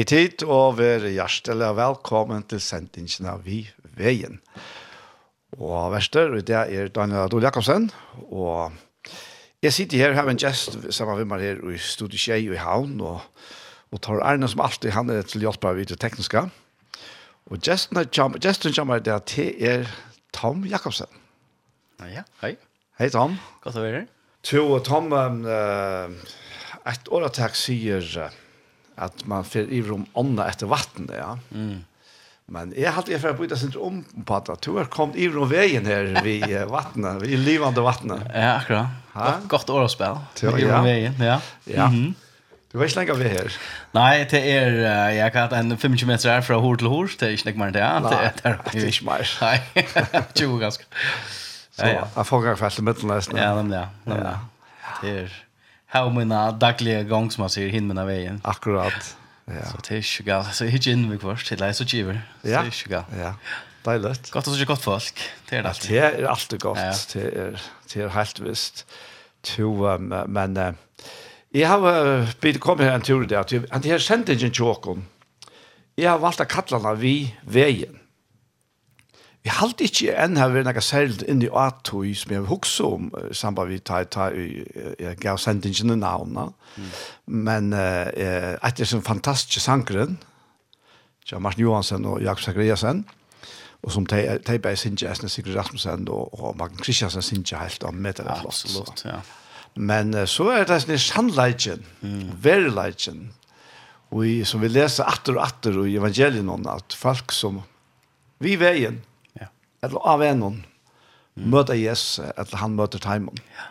Hei tid, og vær hjertelig velkommen til sendingen av Vi Veien. Og verster, det er Daniel Adol Jakobsen, og jeg sitter her, har en gjest sammen med meg her i Studio Kjei i Havn, og, og tar Arne som alltid, han er til hjelp av det tekniske. Og gjesten kommer det til er Tom Jakobsen. Ja, hei. Hei Tom. Godt å være her. To Tom, um, et år at sier... Uh, att man får i rom andra efter vatten ja. Mm. Men jeg hade jag för att byta sig om på at du har kommet i rom vägen här vid vattnet, vid livande vattnet. Ja, akkurat. Ha? Godt år å spille. Ja. I rom vägen, ja. Ja. Mm -hmm. Du ikke lenger ved här. Nej, det är uh, jag kan en 25 meter här från hår til hår. Det är inte mer det. Det är det inte mer. Nej, det är ganska. Så, jag får ganska fast i mitten nästan. Ja, men ja. Det är har mina dagliga gång som man ser hin mina vägen. Akkurat. Ja. Så det är ju galt. Så hit in vi kvart till läs och giver. Det är ju galt. Ja. Deilig. Gott att så gott folk. Det är det alltid. Det er alltid godt. Ja. Det, er, det er helt visst. To, um, men uh, jeg har uh, blitt kommet her en tur i det, at jeg har sendt ingen tjåkken. Jeg har valgt å kalle den vi veien. Jeg halte ikke enn her ved noe særlig inn i Atoi som jeg hukse om samband vi tar, tar jeg gav sendingene navnene. Mm. Men uh, etter som fantastiske sangren, som Martin Johansen og Jakob Zachariasen, og som Teiberg Sintje Esne, Sigrid Rasmussen og, og Magnus Kristiansen Sintje helt og med det er flott. Absolutt, ja. Men uh, så er det en sannleikjen, mm. verileidjen, og i, som vi leser atter og atter i evangelien om at folk som vi veien, eller av en noen, mm. møter Jesus, eller han møter Timon. Ja.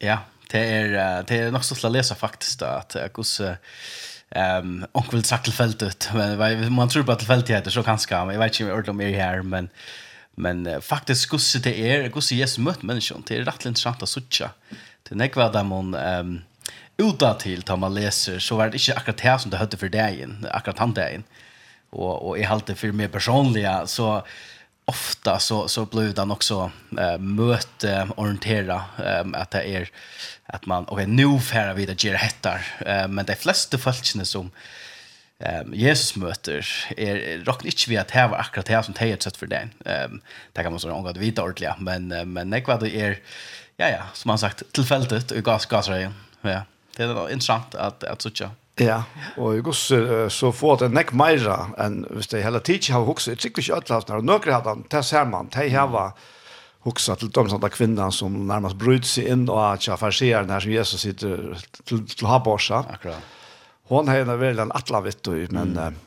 ja, det er, det er nok så til å lese faktisk da, at hvordan Ehm um, onkel sagt tillfälligt ut men man tror på tillfälligheter så kanske jag vet inte ordentligt om er här men men uh, faktiskt skulle det är skulle Jesus mött människan det är rätt intressant att söka det när vad där man ehm um, uta till tar man läser så var det inte akkurat det som det hade för dagen akkurat han dagen och och i halt det för mer personliga så ofta så så blir det också eh, möte orientera um, att det är att man okej okay, nu färra vid det ger hettar eh, men de flesta folkene som ehm Jesus möter är rock inte vi att här var akkurat här som tejet sett för den. Ehm det kan man så något vita ordliga men men det vad det är ja ja som man sagt tillfälligt och gas gasrejen. Ja. Det är intressant att att såcha. Ja, og i uh, så får det nekk meira enn hvis det hele tid har hukset, jeg tykker ikke ødelhavt og nøkker hadde han, det ser man, det har hukset til de sånne kvinner som nærmest bryter seg inn og at jeg farserer her som Jesus sitter til, til ha på Haborsa. Akkurat. Hon har en veldig en atlavitt, men mm.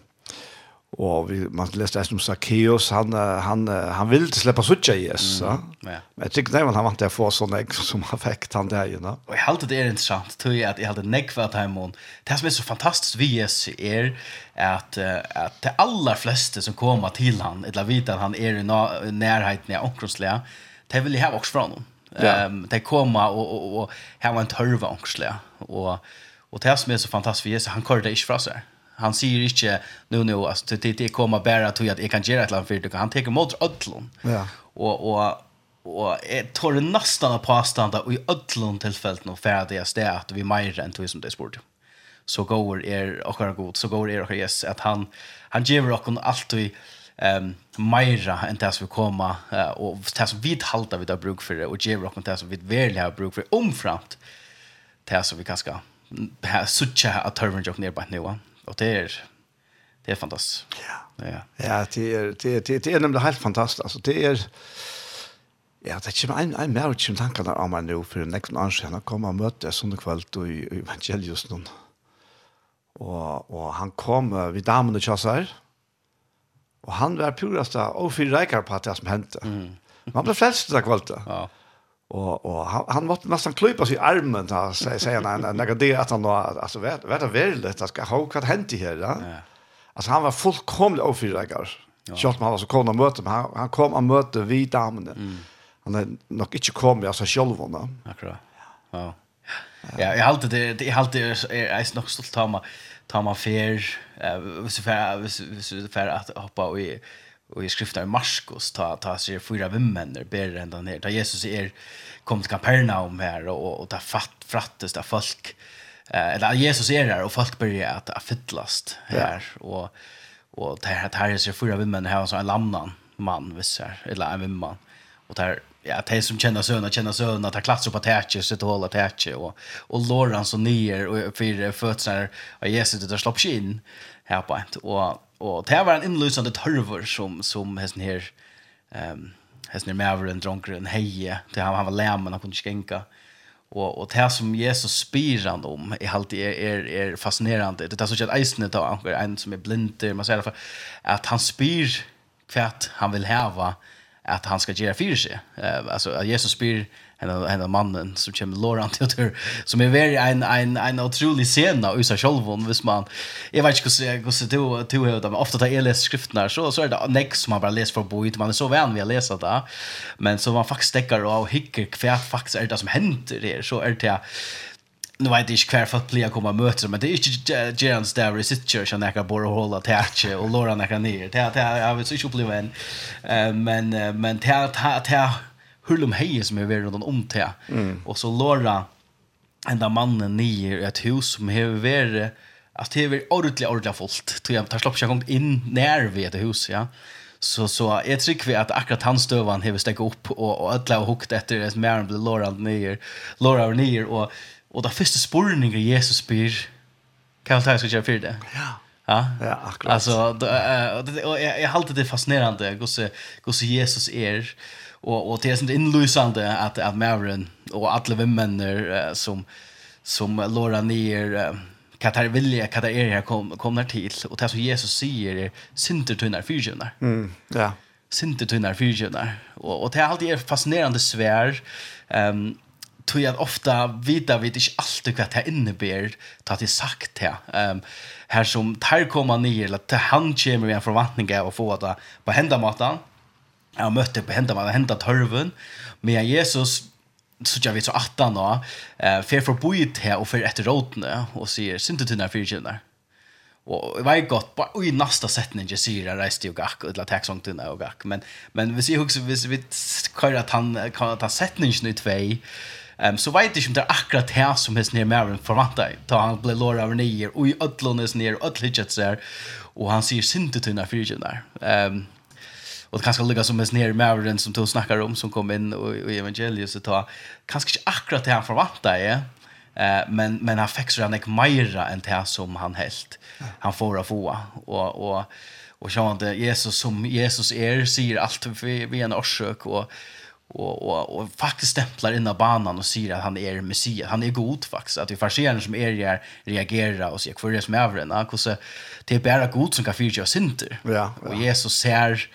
Och vi, man leste det som Zacchaeus, han, han, han ville inte släppa suttja i Jesus. Mm. Ja. Men jag tyckte nej, han var inte få sådana ägg som han fick han där. You know? Och jag hade det är intressant, tror jag, att jag hade nägg för att ha. Det som är så fantastiskt vi Jesus är att, att de allra flesta som kommer till han, eller vet att han är i närheten av omkrossliga, de vill ju ha också från honom. Ja. Um, de kommer och, och, och, och har en törva omkrossliga. Och, och det som är så fantastiskt vid Jesus, han kör det inte från sig. Han säger inte nu nu alltså det det kommer bara att jag kan göra ett land för det han tar emot allon. Ja. Och och och jag tror det nästan på avstånd i allon tillfället nog färdigaste är att vi mer än som det sport. Så går er och god så går er och yes att han han ger rocken allt vi ehm um, meira enn det som vi koma uh, og det som vi halda vi har bruk for det og ger rocken det som vi verlig har bruk for omframt det som vi kanskje sutja at tørven jokk nedbænt nu Och det är det är fantastiskt. Ja. Ja, ja det är det är det är nämligen helt fantastiskt. Alltså det är Ja, det kommer en, en mer som tanker der om meg nå, for en ekstra annen siden, han kom og møtte sånne kveld i, i evangeliet noen. Og, og han kom uh, vid damen og kjøsser, og han var purast av, og fyrer reikker på det som hendte. Mm. Han ble frelst av kveld. Ja. Og, og han, han var nesten klöpa sig i armen så säger säger han när det att han då alltså vet vet det väl det ska ha vad hänt här då. Ja. Alltså han var fullkomligt oförrägad. Ja. Schalt han var så kom och möte men han, han kom och möte vi damerna. Mm. Han är nog inte kom alltså själv då. Akkurat. Ja. Ja, jag håller det jag håller det är nog stolt ta mig ta mig fair eh så för så för att hoppa och och i skriften i Markus ta ta sig fyra vimmänner ber den där ner. Jesus är kom till Kapernaum här och och ta fatt frattes där folk eh eller Jesus är där och folk börjar att att fyllast här och och det här här är så fyra vimmän här så en lamnan man visar eller en vimman och där ja det som känner söner känner söner ta klass på tätje så att håller tätje och och Lorenz och nier och för fötsar av Jesus det där in här på och och det var en inlysande törvor som som hästen här ehm um, hästen med över en drunkren heje det han han var lämmen han kunde skänka och och det som Jesus spiran om i allt är är är fascinerande det är så att isen då en som är blind man säger för att han spyr kvärt han vill häva att han ska göra för sig alltså att Jesus spyr en en av mannen som kommer Laurent till tur som är very en en en otrolig scen av Usa Scholvon hvis man jag vet inte hur hur så då to hur de ofta tar läser skrifterna så så är det next som man bara läser för boet man är så vän vi har läsa det men så man faktiskt täcker och hickar kvärt faktiskt är det som händer det så är det nu vet jag inte kvar för att bli komma möter men det är inte Gerans där i sitt church och näka bara hålla tätche och Laura näka ner. Det här jag vill så inte uppleva en men men det här hullum heje som är värre än om te. Mm. Och så Laura ända mannen nio i ett hus som har varit att det är ordentligt ordentligt fullt. Tror jag tar slopp jag kommit in när vi ett hus, ja. Så så jag tycker vi att akkurat han stövan har stäckt upp och och alla och hukt efter det mer blir Laura nio. Laura nio och och där första spårningen Jesus byr kan jag ta jag för det. Ja. Ja. Ja, akkurat. Alltså det, och jag jag håller det fascinerande hur så Jesus är och och det är sånt inlysande att att Mavren och alla vänner som som Laura ner Katar vilja Katar är här kom kommer till och det som Jesus säger är synter tunnar fyrtjunar. Mm. Ja. Synter tunnar fyrtjunar. Och och det är alltid fascinerande svär. Ehm um, tror jag ofta vita vet inte alltid vad det innebär ta till sagt här. Ehm här som tar komma ner eller till han kommer med en förväntning av att få det på hända matan jag mötte på hända man hända törven men Jesus så jag vet så att han då eh för förboit här och för efter rådne och säger synte till när fyrtjänar och var gott bara i nästa sättning jeg säger där reste jag gack eller tack til där och gack men men vi jeg också vi vi kører att han kan ta setningen i två Ehm så vet jag inte akkurat här som häst ner med en Da ta han blev låret over nye, och i ødlånes nere, och ødlånes så och han ser synte till när fyrtjänar ehm och det kanske ligger som en snär med som tog snackar om som kom in och, och evangeliet så ta kanske inte akkurat det han förväntade är eh men men han fixar han gick mer än det som han helt han får att få och och och så inte Jesus som Jesus är säger allt vi vi en orsök och och och och faktiskt stämplar in av banan och säger att han är messias. Han är god faktiskt att vi farserna som är där reagerar och säger för det som är över den. Han det är bara god som kan fyrtja synter. Ja, ja. Och Jesus ser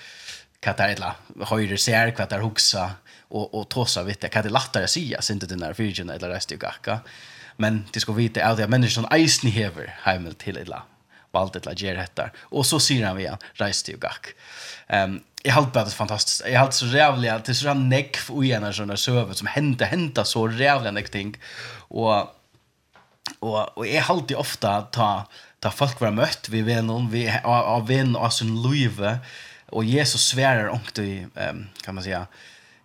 vad det är höjer ser vad det huxa och och tossa vet det kan det lättare säga synte den där eller rest gacka men det ska vita att det människan isen hever heimel till illa valt ett lager heter och så ser han vi han rest gack ehm jag har bara det fantastiskt. Jag har så jävligt att det är så neck och ena såna server som hände hända så jävligt neck ting. Och och och jag har alltid ofta ta ta folk vara mött vi vet någon vi av vän och sin Louise Och Jesus svärar och det ehm kan man säga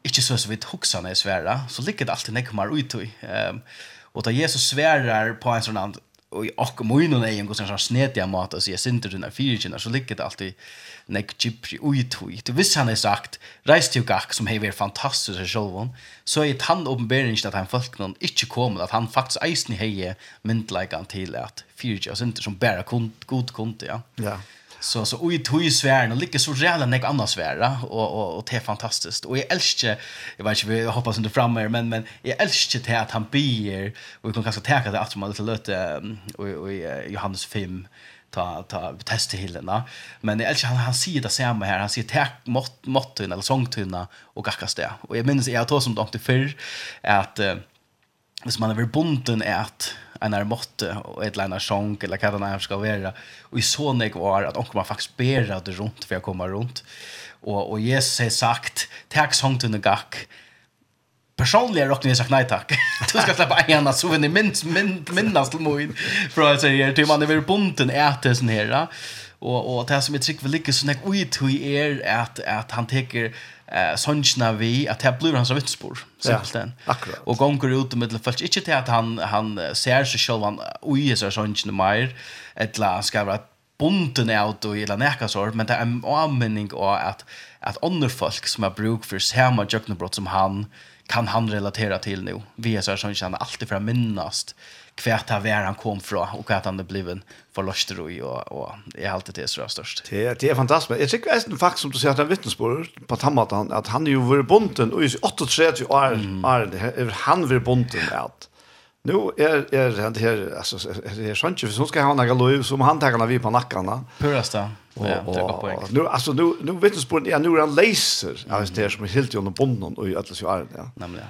inte så så vi huxar när svära så ligger det alltid när kommer ut i ehm och då Jesus svärar på en sån and och och munnen är en sån snediga mat och så synter den fyra så ligger det alltid när chipri ut i. Det visst han har sagt reis till gack som har varit fantastiskt själv så är han uppenbarligen att han folk någon inte kommer att han faktiskt eisen heje myndlikan till att fyra synter som bara god god kunde ja. Ja. Så så oj tog svärn och lika så jävla nek annars svära och och och det är fantastiskt. Och jag älskar jag vet inte jag hoppas inte fram mer men men jag älskar det att han bier och vi kan kanske ta det att man lite löte och och Johannes 5 ta ta testa hillena. Men jag älskar han han säger det samma här. Han säger tack mot mot eller sångtunna och gackas det. Och jag minns jag tror som det för att att Hvis man er bunden er at en er måtte och eller annet sjönk eller vad det er ska vara. Och i så nek var att onker man faktiskt det runt för jag kommer runt. Och, och Jesus har sagt, tack sångt en gack. Personligen rockar jag sagt nej tack. du ska släppa en så vill ni minst, minst, minnas till For För att til till man er väl bunten äter sån här. Och, och det som jeg trykker vil ligger sånn nek ut hur er att, att han teker eh sånna vi att det blir hans vittspår simpelthen. Ja, akkurat. Och gånger ut med det fast inte till att han han ser sig själv han oj så sånna mer ett la ska vara bunden ut och eller näka så men det är en användning och att att andra folk som har bruk för samma jöknebrott som han kan han relatera till nu. Vi är så här som känner alltid för att minnast kvärt här var han kom från och att han är bliven en förlöster i och, och är alltid det som är störst. Det, det är fantastiskt. Jag tycker det är faktiskt som du säger att han vittnesbörd på Tammat han, att han är ju vore bonden och i 38 år, mm. år han vore bonden att Nu är är det här alltså det är sant ju så ska ha några löv som handtagarna vi på nackarna. Purasta. Ja, nu alltså nu nu vet du spår ja nu är han laser. Ja, det är som helt ju under bonden och alla så är det. Nämligen.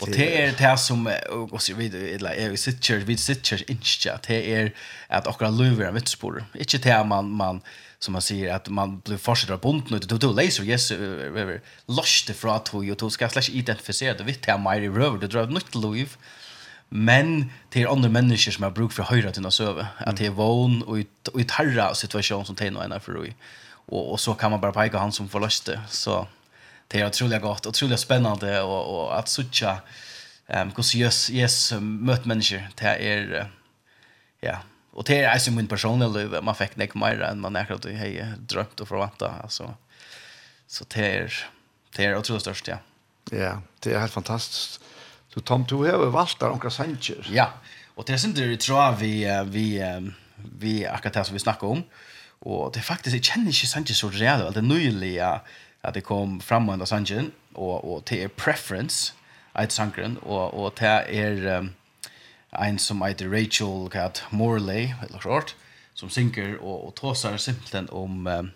Och det är det som och så vid eller är vi sitter vi sitter inte det är att och löver vet spår. Inte det man man som man säger att man blir fortsatt av bonden och då läser yes över lost det från att du ska slash identifiera det vitt här mer i röver det drar nytt liv men till andra människor som har bruk för höra till oss över att det är vån och i tarra situation som tänner ena för och och så kan man bara peka han som förlöste så det är otroligt gott otroligt spännande och och att sucha ehm um, kus yes yes mött människor det är ja. Och det är alltså min personliga liv. Man fick nek mer än man näkrat och hej drömt och förvänta alltså så det är det är otroligt störst ja. Ja det är helt fantastiskt Så Tom, du har valgt der omkring sanger. Ja, og det er sånn det tror vi, vi, vi akkurat det som vi snakker om. Og det er faktisk, jeg kjenner ikke Sanchez så reale, det er nylig at det kom fram under Sanchez, og, og det er preference, eit sangren, og, og det er um, en som heter Rachel Kat Morley, eller klart, som synker og, og tåsar simpelthen om, um,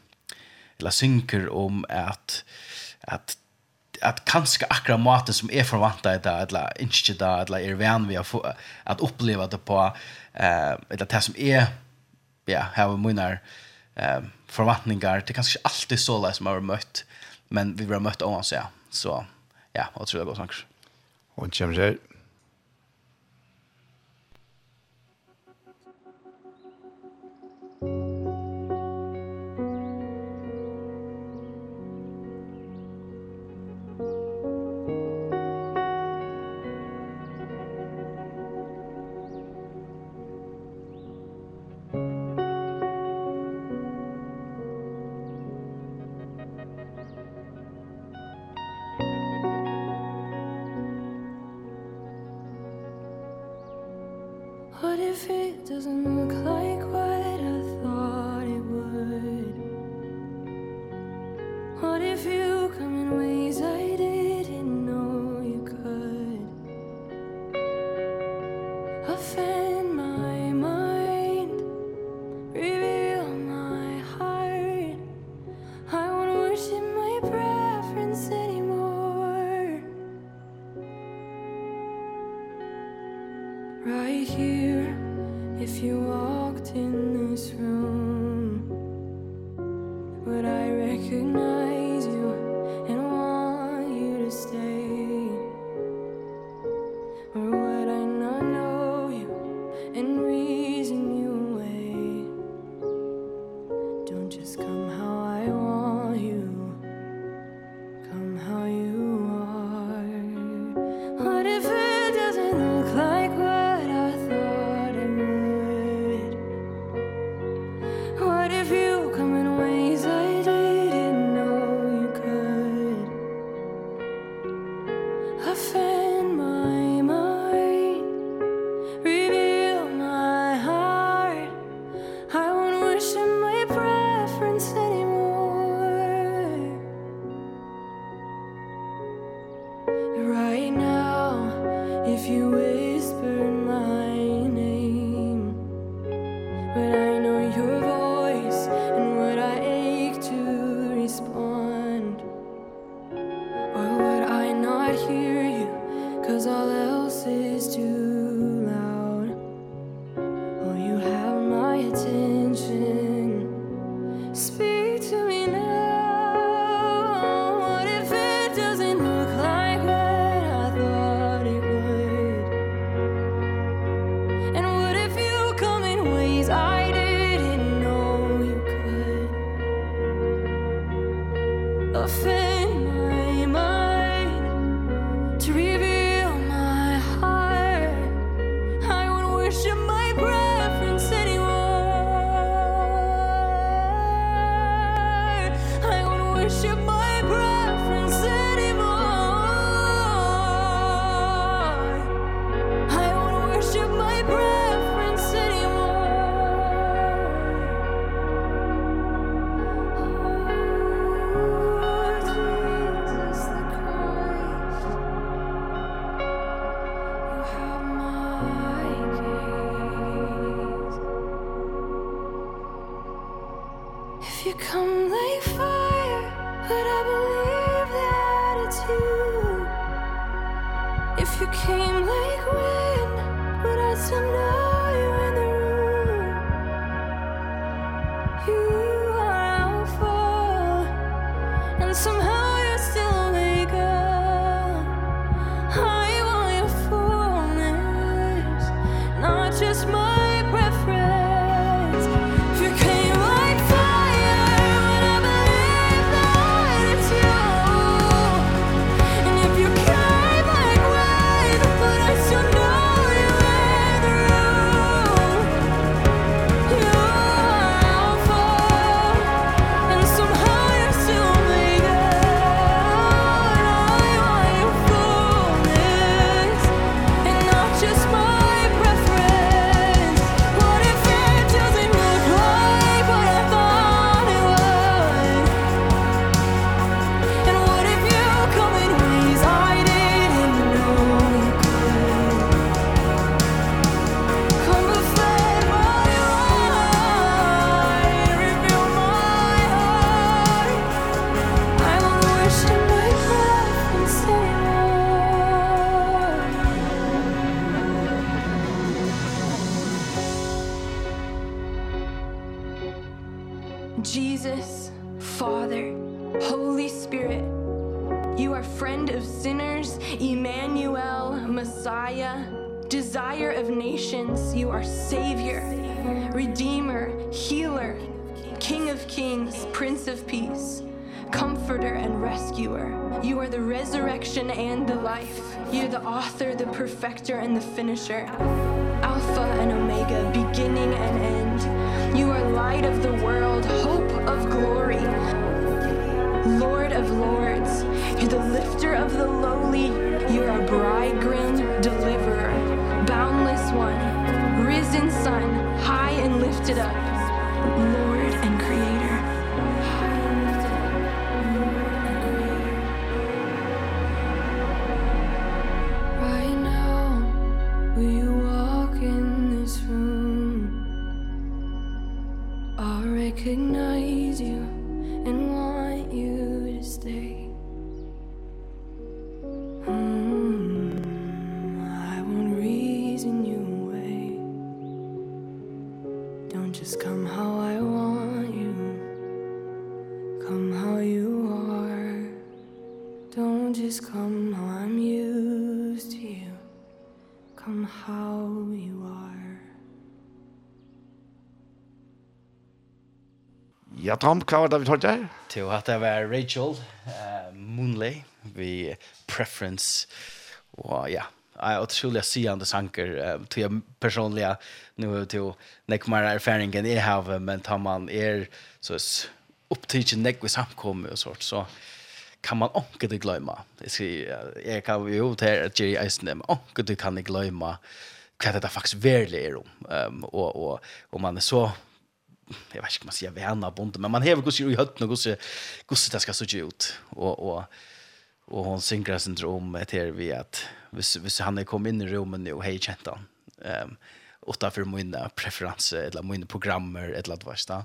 eller synker om at, at att kanske akkurat maten som är förvantad det eller inte det eller är vän vi har att uppleva det på eh eller det som är ja hur mina eh förväntningar det kanske inte alltid så läs som har mött men vi har mött oss ja. Så ja och tror jag går sanks och kommer så Ja, Tom, hva var det vi tar der? Til at det var Rachel uh, Moonley vi Preference og ja, jeg utrolig sigende sanker uh, til jeg personlig nå til nek mer erfaringen jeg har, men tar man er så opptidsen nek vi samkommer og sånt, så kan man anke det glömma. Jag skriver, jag kan ju ta att Jerry Eisen, anke du kan glömma hva det faktisk verlig er om. Um, og, og, og man er så jag vet inte man säger värna bond men man häver gosse i hötten og gosse gosse det skal så ut. Og, og, og hon synkar syndrom ett här vi att hvis, hvis han är kom inn i rummen og hei hej han ehm um, åtta för mina preferenser eller mina programmer eller vad vet jag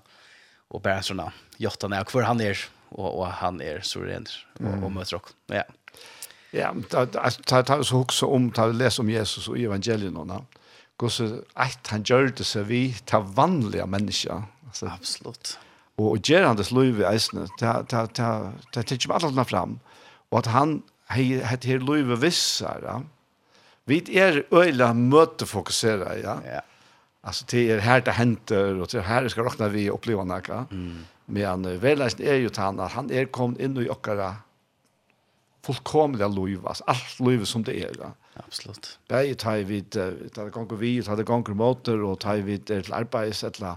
och bara såna jottan är kvar han er, og, og han er så ren och, och möter också ja. Ja, ta ta så också om ta läs om Jesus och evangelierna. Gosse att han gjorde det så vi ta vanliga människor Alltså absolut. Och och Gerandes Louis Eisner, ta ta ta ta tittar på alla fram och att han hade här Louis vissar. Ja? Vi är öjla möte fokusera, ja. Ja. Alltså det är här det händer och det här ska räkna vi uppleva några. Mm. Men väl är ju han att han är kommit in i åkara fullkomliga liv, alltså allt liv som det är. Ja. Absolut. Bäge tar vi, tar det gånger vi, tar det gånger motor och tar vi till arbets eller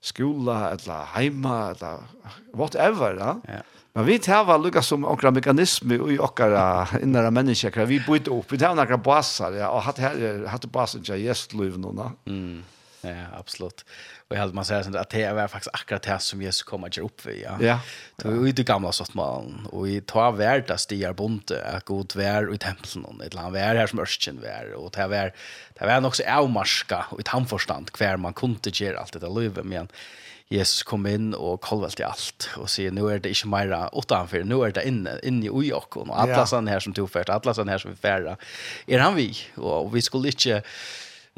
skola eller heima eller whatever da. Ja. Men vi tar var lukka som okra mekanismi i okra innara mennesker vi bøyt opp. Vi tar några basar ja, og hatt her hatt basen ja gjestløv nå. Mm. Ja, absolut. Och jag hade man säger att det är faktiskt akkurat det som Jesus kommer att göra upp vid. Ja. ja. Det var ju det gamla sånt man. Och i ta värld stigar bonte att gå ut och i templen. Ett land värd här som Örsken värd. Och det var, det var också avmarska och ett handförstand kvar man kunde göra allt det där livet. Men Jesus kom in och kollade till allt och säger nu är det inte mera utanför, nu är det inne, inne i ojokon och alla ja. sådana här som tog färd, alla sådana här som är färda. Är han vi? Och vi skulle inte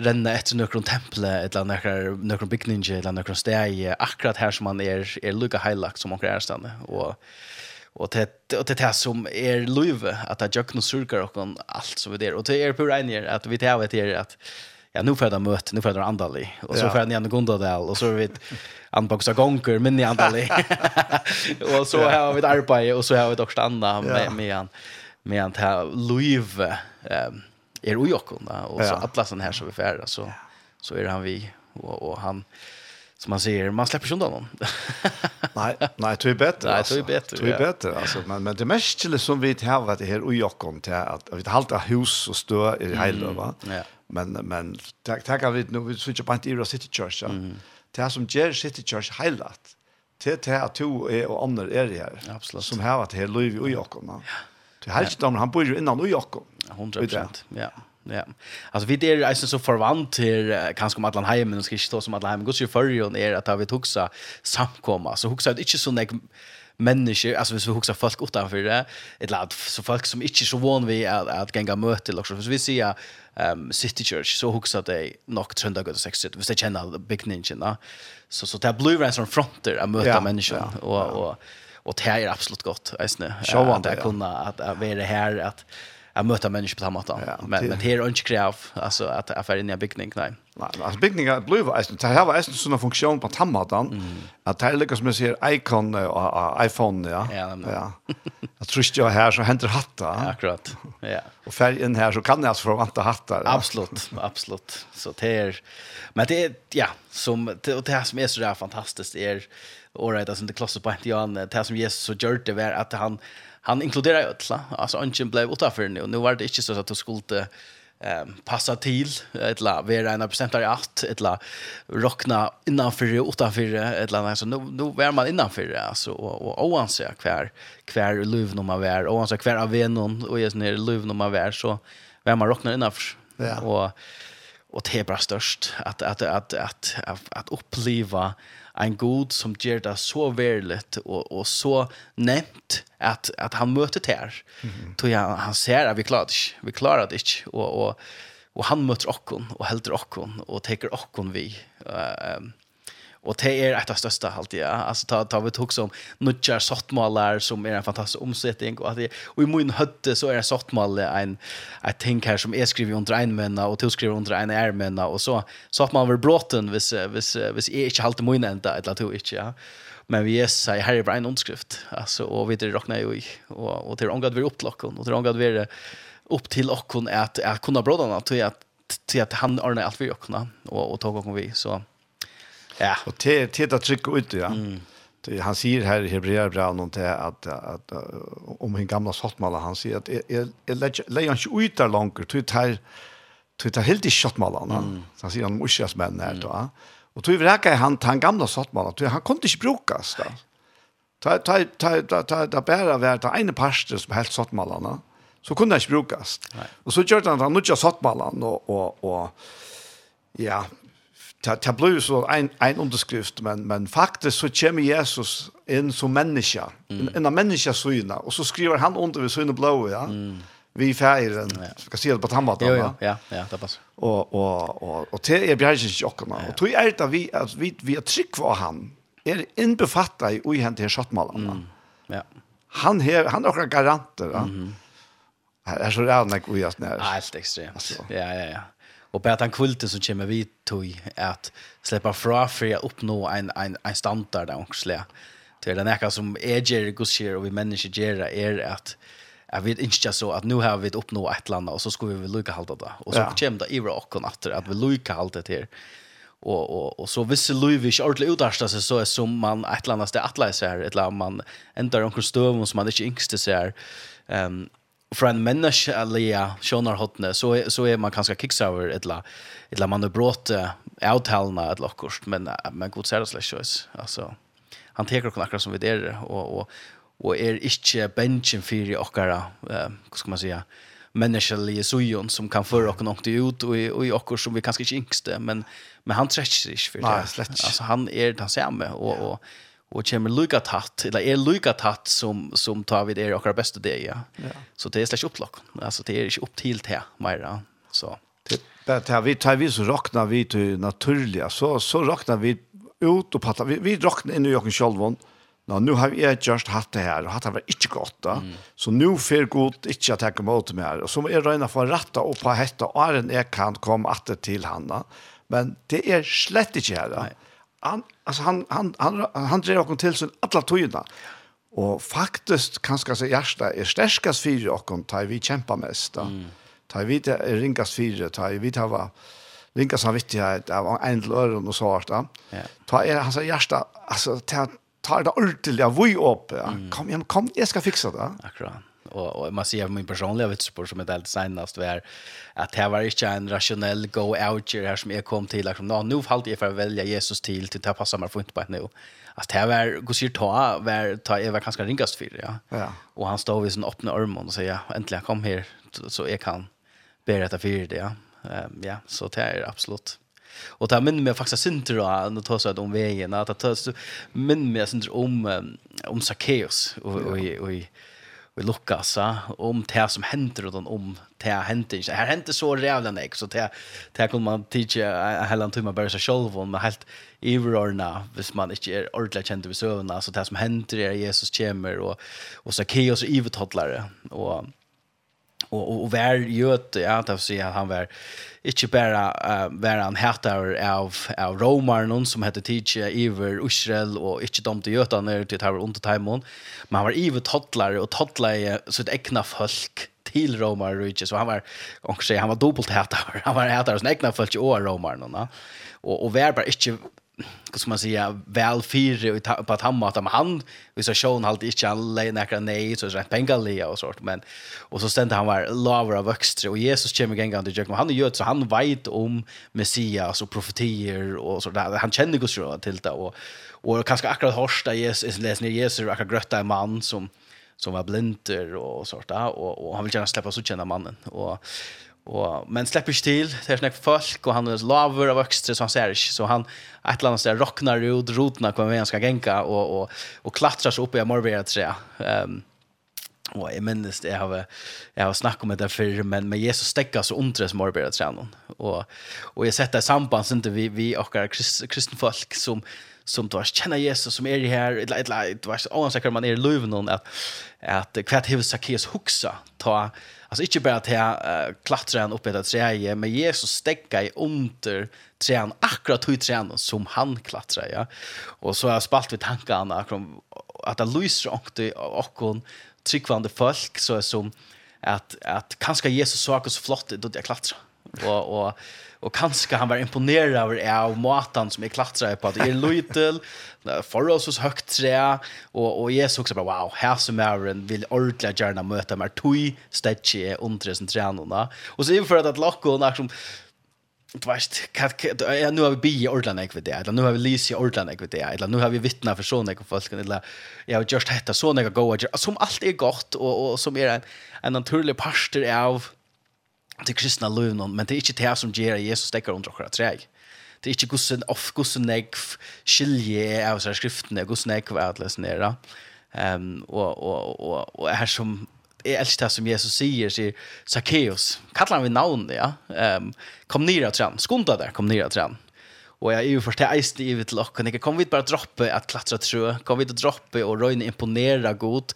renna etter noen temple, eller noen, noen bygninger, eller noen steg, akkurat her som man er, er lukka heilagt som man er stande Og, og det og det här som är luve att det jag knus surkar och som så vidare och det är på renier att vi tar vet er att ja nu får det möte nu får det andali. Och så får det igen Gondadal och så vet anboxa gonker men i andali. Och så har vi ett arbete och så har vi dock stanna med med han med han här luve ehm är er ojockon där och så alla sån här som vi färdas så så är han vi och och han som man säger man släpper ju undan honom. nej, nej, det är bättre. Nej, det är bättre. Det är bättre alltså men men det mest som vi har det her ui okkon, till att vi halta hus och stå i Heilö va. Ja. Men men tack tack vi nu vi switchar på till City Church. Ja. Mm. Det som gjør City Church heilat. Det til att to er och andra er her, Absolutt. Absolut. Som har varit här Louis ui okkon, Ja. Det helst om han bor ju innan New York. 100 Ja. Ja. Alltså vi det är alltså så förvant till uh, kanske om Atlant Heimen och ska inte stå som Atlant Heimen. Guds ju förrjon är att vi huxa samkomma. Så huxa det inte så nek människor, alltså hvis vi huxar folk utanför det, ett lad så folk som inte så van vi att att gänga möte också. så. Vi ser um, City Church så huxar det nog trönda gud sex sitt. Vi ser känna big ninja. Så så det blir en sån fronter att möta människor och och och det är absolut gott äsne att jag kunna att vara här att jag möta människor på samma sätt. Men men det är inte krav alltså att affären i byggning nej. Nej alltså byggningar blue äsne det har äsne såna funktion på samma sätt att det lyckas som jag ser icon iPhone ja. Ja jag tror jag här så händer hatta akkurat. Ja. Och färgen här så kan jag alltså förvänta hattar absolut absolut. Så det är men det är ja som det som är så där fantastiskt är all right, alltså inte klossa på inte Jan, det som Jesus så gjorde det var att han han inkluderar ötla. Alltså ungen blev utanför nu. Nu var det inte så att du skulle ehm passa till ettla vara en procent att ettla rockna innanför och utanför ettla alltså nu nu var man innanför alltså och och oansä kvar kvar luv när man var och kvar av någon och just när luv när man var så var man rockna innanför. Ja. Och och det är bara störst att att att att att, att uppleva en god som ger det så verligt och och så nämnt att att han möter her. Mm. Tror jag han ser att vi klarar det. Vi klarar det och och och han möter okkon och helter okkon och tar okkon vi. Ehm Och det är ett av största allt ja. Alltså ta ta vi tog som nutjar sottmålar som är en fantastisk omsättning och att det och i min hötte så är det Sottmal en ett ting här som är skrivet under en männa och tog skriver under en ärmänna och så så att man bråten vis vis vis är inte halt min ända eller tog inte ja. Men vi är så här är bara en underskrift alltså och vi det rocknar ju och och till angad vi upplockon och till angad vi upp till och kon att att kunna brådarna till att till att han ordnar allt vi och och och tog och vi så Ja. Och det det att trycka ut ja. Mm. Det, han säger här i Hebreerbrevet någonting att, att att om en gamla sortmalla han säger att är är ikke ut der langer, till tar, till tar helt i sortmallarna. Mm. Så han sier han måste menn her, här då. Och tror han til han han gamla sortmalla. Han kunde inte brukas da. Ta ta ta ta ta ta bara vart en pastor som helt sortmallarna. Så kunde han inte brukas. Och så gjorde han han nutja sortmallarna och och och ja, ta ta blir så en, en underskrift, men, men faktiskt så kommer Jesus in som människa, mm. en, en människa syna, och så skriver han under vid syna blå, ja. Mm. Vi färger ja. ska se det på tammat då. Ja, ja, ja, det passar. Och och och och till är bjärgen i. Och tror jag att vi att vi vi är tryck var han. Är inbefattar i i han till skottmalarna. Mm. Ja. Han här han har garanter. Ja. Mm. Här är så där när vi är. Ja, helt extremt. Ja, ja, ja och på att han kvällte kommer vi tog att släppa fra för att uppnå en en en standard där också. Det är den här som är ger gusher och vi människor ger är att jag vet inte så att nu har vi uppnå ett land och så ska vi väl lycka halta det. Och så ja. kommer det i rock och att att vi lycka halta det här. Och och och så visst Louis inte ordentligt utarsta sig så är som man ett land där att läsa här ett land man ändrar omkring stöv som man inte yngste ser. Ehm um, för en människa allia sjónar hotne så så är man kanske kicksaver ett la ett la man har brått outhalna ett lockkost men men god ser det släs alltså han tar kon akkurat som vi där och och och är inte benchen för i okkara eh hur ska man säga människlig sojon som kan föra och något ut och och i och som vi kanske inte yngste men men han träcker sig för det. alltså han är den samma och och och kommer lika tatt eller är lika tatt som som tar vi det är har bästa det ja. ja. Så det är slash upplock. Alltså det är inte upp till det mer så. Det där vi tar vi så rocknar vi till naturliga så så rocknar vi ut och patta vi vi rocknar in i Jokken Scholvon. Nå, nu har jeg just hatt det her, og hatt det var ikke godt da. Mm. Så nu fer godt ikke å jeg kommer meg her. Og så må jeg røyne for å rette opp på hette, og er en jeg kan komme atter til henne. Men det er slett ikke her da. Nei han, alltså han, han, han, han drar också til sin alla tøyina. Og ska kanskje hjärta är er för fyrir kon ta vi kämpa mest. då. Mm. Ta vi det er ringast fyrir, ta vi det var ringast han vittighet av en lör och og så då. Ja. Ta är han så hjärta altså, ta, ta det ordentlig, vi upp. Ja. Mm. Kom, kom, jag skal fixa det. Akkurat och och man ser min personliga vitspår som er helt senast var att det var inte en rationell go out här som jag kom till liksom nå nu falt jag för att välja Jesus till till att passa meg för på på nu. at det var går sig ta var ta jeg var kanske ringast for ja. Ja. Och han stod i sin öppna arm och säger äntligen kom här så jag kan berätta för dig ja. Um, ja, så det är absolut. Och det minner mig faktiskt synter då när tar så att om vägen att det minner mig synter om om Sackeus och och och vi Lukas om det som händer och om det händer inte. Här händer så rävla nek så det det kan man teacha hela timma bara så själv om helt överordna hvis man inte är ordentligt känd vid sövna så det som händer är Jesus kommer och och så kaos och Eve toddlare och och och, och vär gjort ja att se att han var inte bara uh, var han hatar av av romar någon som hette Tiche Iver Israel och inte de till göta när det här under timon men han var Iver tottlare och tottlare så ett äkna folk till romar och så han var och säger han var dubbelt hatar han var hatar så äkna folk och romar någon och och var bara inte vad ska man säga väl fyra och på att han matar med han vi så shown halt inte han lägger några nej så rent pengalia och sånt men och så stände han var lover av växter och Jesus kommer igen gång till han gör så han vet om Messias och profetier och så där han känner Guds råd till det och och kanske akkurat hörsta Jesus läser Jesus akkurat grötta en man som som var blinder och sånt där och, och han vill gärna släppa så känna mannen. Och Och men släpper till det är snack folk och han er laver av växter så han ser ikke, så han ett eller annet där råkner ut rotene kommer han ska genka, och och och klatrer seg upp i morberat tre. Ehm og jeg minnes det, jag har, jag har snackat om det förr, men med Jesus stekker så ondre som har tre. Og, Och, och jag sätter samband så inte vi, vi akkurat krist, kristne folk som, som du har kjenner Jesus som är i här, eller, eller, du har oansäkert man är i luven att, att kvart huvud Zacchaeus huxa, ta Alltså inte bara att jag uh, klättrar upp i ett träd, men Jesus stäcka i under träden, akkurat hur träden som han klättrar. Ja? Och så har jag spalt vid tankarna om att det lyser ångte och hon tryggvande folk så är som att, att kanske Jesus saker så flott då jag klättrar och och och kanske han var imponerad över av maten som är klattrade på att är Lutel för oss så högt trä och och Jesus också bara wow här som är en vill ordla gärna möta mer tui stage under sen tränarna och så inför att Locko när som Du vet, ja, nu har vi bi i ikke ved det, eller nu har vi lys i Orland ek det, eller nu har vi vittna för sånne ikke folk, eller jeg har just dette sånne ikke og som allt er godt, og, og som er en, en naturlig parster av til kristna liv men det är inte det som ger Jesus täcker under akkurat treg. Det är inte gussen off gussen negv, skilje av så skriften gussen neg vad läs nere. Ehm och och och och är som är allt det som Jesus säger sig Zacchaeus kallar vi namn ja. Ehm kom ner av trän, skunda där kom ner av han. Och jag är ju först jag är stivet till och kan kom vi bara droppa att klättra tror kom vi att droppa och røyne imponera god.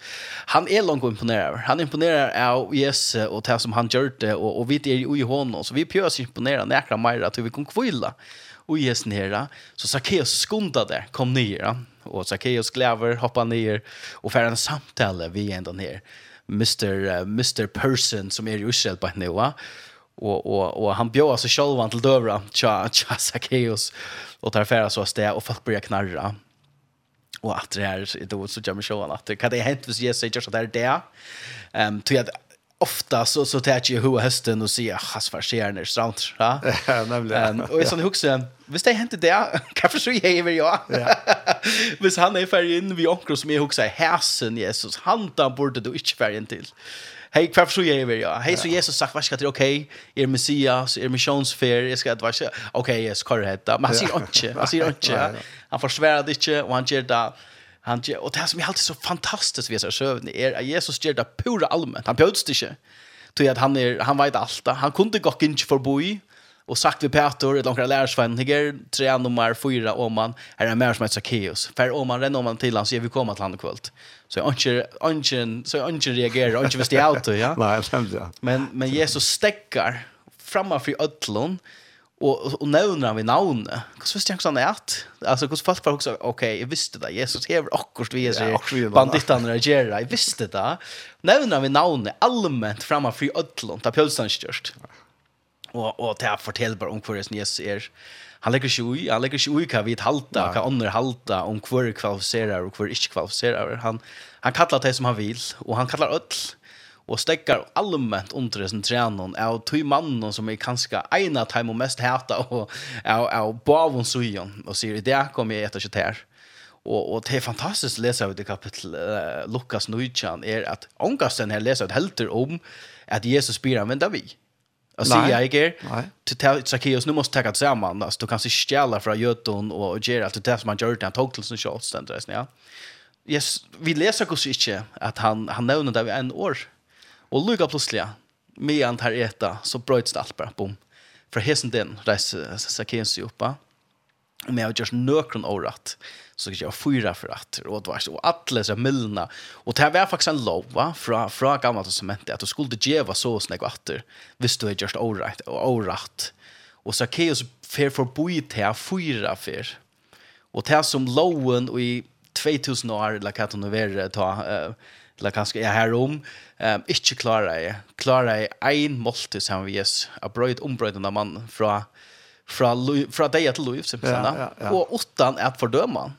Han är långt imponere. Han imponerar av yes och det som han gjorde och och vi det är ju honom så vi prøver å imponere näkra mer at vi kan kvile Och Jesus nere så Zacchaeus skundade kom ner och Zacchaeus gläver hoppa ner och för en samtale vi enda ner. Mr. Uh, Mr. Person som är i Israel på nu og och och han bjöd alltså själva till dövra cha cha Zacchaeus. Och tar färra så stä och folk börjar knarra. Och att det er det var så jamme show at att det kan det hent hvis jeg sier just där där ehm tror jag ofta så så tar jag hur hösten och ser has för sig när strand ja nämligen och i sån huxen visst det hänt det kan för så jag ja jag visst han är färgen vi onkel som är huxar häsen Jesus han där borde du inte färgen till Hej, kvar så jag vill. Hej så Jesus sagt vad ska det okej? Är Messias, er missionsfär, jag ska att vara okej, yes, korrekt. Men han säger inte, han säger inte. Han försvärar det inte och han ger det han ger och det som är alltid så fantastiskt vid så sövn är att Jesus ger det pura allmänt. Han bjöds det inte. Tror att han är han vet allt. Han kunde gå in för boy och sagt vi Peter ett långt lärsvän higer tre nummer fyra om man är mer som ett kaos för om man rennar man till han så vi kommer till han kvällt så anke anke så anke reagerar anke visst det ut ja nej sant ja men men Jesus stäcker framför öllon och och nämner vi namn. Hur visste jag sån att alltså hur fast folk också okej, jag visste det. Jesus hever akkurat vi är bandittan reagerar. Jag visste det. Nämner vi namn allmänt framför öllon. Ta pulsen störst og og ta fortel bara om kvar Jesus er. Han lägger sig i, han lägger sig i kan vi halta, kan andra halta om kvar kvalificerar och kvar inte kvalificerar. Han han kallar det som han vil och han kallar öll och stekkar allmänt under det som tränar av två mannen som är kanske ena time och mest hata och av av bavon sujon igen och säger det kommer jag äta kött här. Och och det är fantastiskt att läsa ut i kapitel uh, Lukas 19 är att ångasten här läser ett helter om att Jesus blir använda vi. Jag säger jag ger till Zacchaeus nu måste ta det samman alltså du kanske stjäla från Jötun och ger allt det som han gjorde han tog till sin shots den där ja. Yes, vi läser också inte att han han nämner det en år. Och Luka plötsligt med han här äta så bröts det allt bara bom. För hesen den rejs Zacchaeus ju uppa. Och med just gjort nökron orat så gick jag fyra för att. Och det var så alla så milna. Och det var faktiskt en lov va? Från från gamla testamentet att du skulle ge vad så snägg åter visst du är just all right och all right och så keos fair för boit här fyra för. Och det som lowen i 2000 år la katten och värre ta eh, la kanske jag här om eh, inte klara jag klara jag en måltid som vi ges a bröd ombrödna man från från från dig till Louis simpelthen ja, ja, ja. och utan att fördöma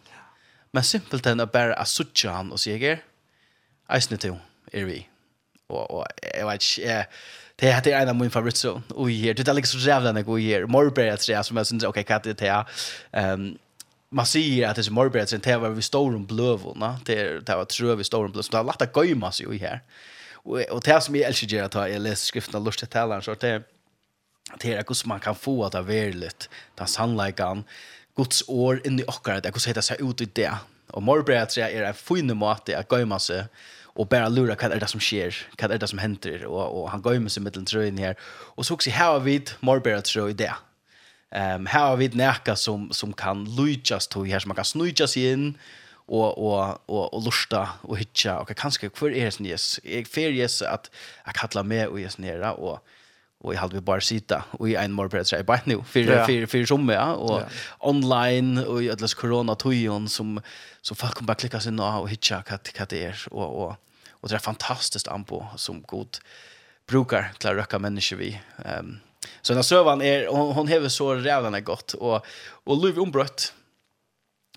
Men simpelt enn er bare å suttje han og sier, eisne til, er vi. Og, og jeg vet ikke, jeg, det här är en av min favoritsån. Och her, det er liksom så jävla när jag går här. Morberg är som jeg synes, ok, hva er det här? Um, man säger att det är morberg är det var vi står om blövån. Det är det var tror vi står om blövån. Så det har lagt att gömma sig i här. Och, och det här som jag älskar att jag läser skriften av lust till talaren så det är det här man kan få att det är väldigt den sannläggande Guds år inni okkar, det er hvordan det ser ut i det. Og morbrett er en fin måte att gøyma seg og bara lura hva er det som skjer, hva er det som henter, og, og han gøyma seg mittelen trøyen her. Og så også her har vi morbrett i det. Um, her har vi nekka som, som kan lujtjas tog her, som man kan snujtjas inn, og og og og lusta og hitja og kanskje kvar er det yes. Eg fer yes at at kalla meg og yes nera og och jag hade vi bara sitta och i en mor på sig bara nu för för för som ja. Och online och i allas corona tojon som så folk kan bara klicka sig in och hitcha kat kat det är och och och det är fantastiskt ampo på som god brukar klara röka människor vi. Ehm um, så den sövan är hon, hon häver så rävlarna gott och och Louis ombrott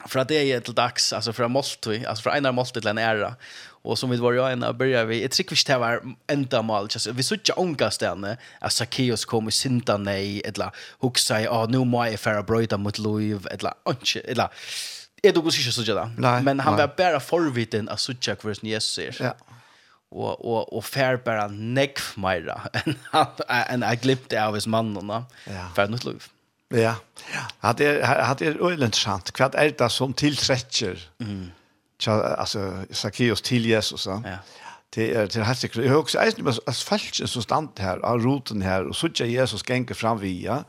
för att det är till dags alltså för en måltid alltså för en måltid till en ära Och som vi var jag ända börjar vi. ett trick vi det var ända mal. Vi såg ju ånga ställen att Zacchaeus kom och synda nej. Eller huxa i, ja nu må jag färra bröjda mot Louis Eller, eller, är tog också så där. Men han var bara förviten att söka för Jesus är. Ja och och och färbara neck myra än en I glipped av his mannen ja. för något lov. Ja. Ja, hade hade ölen sant. Kvart älta som tillträcker. Mm alltså Zacchaeus till Jesus så. Ja. Det är till helt säkert. Jag också är inte as falsk så stand här av roten här och såg Jesus gänga fram via.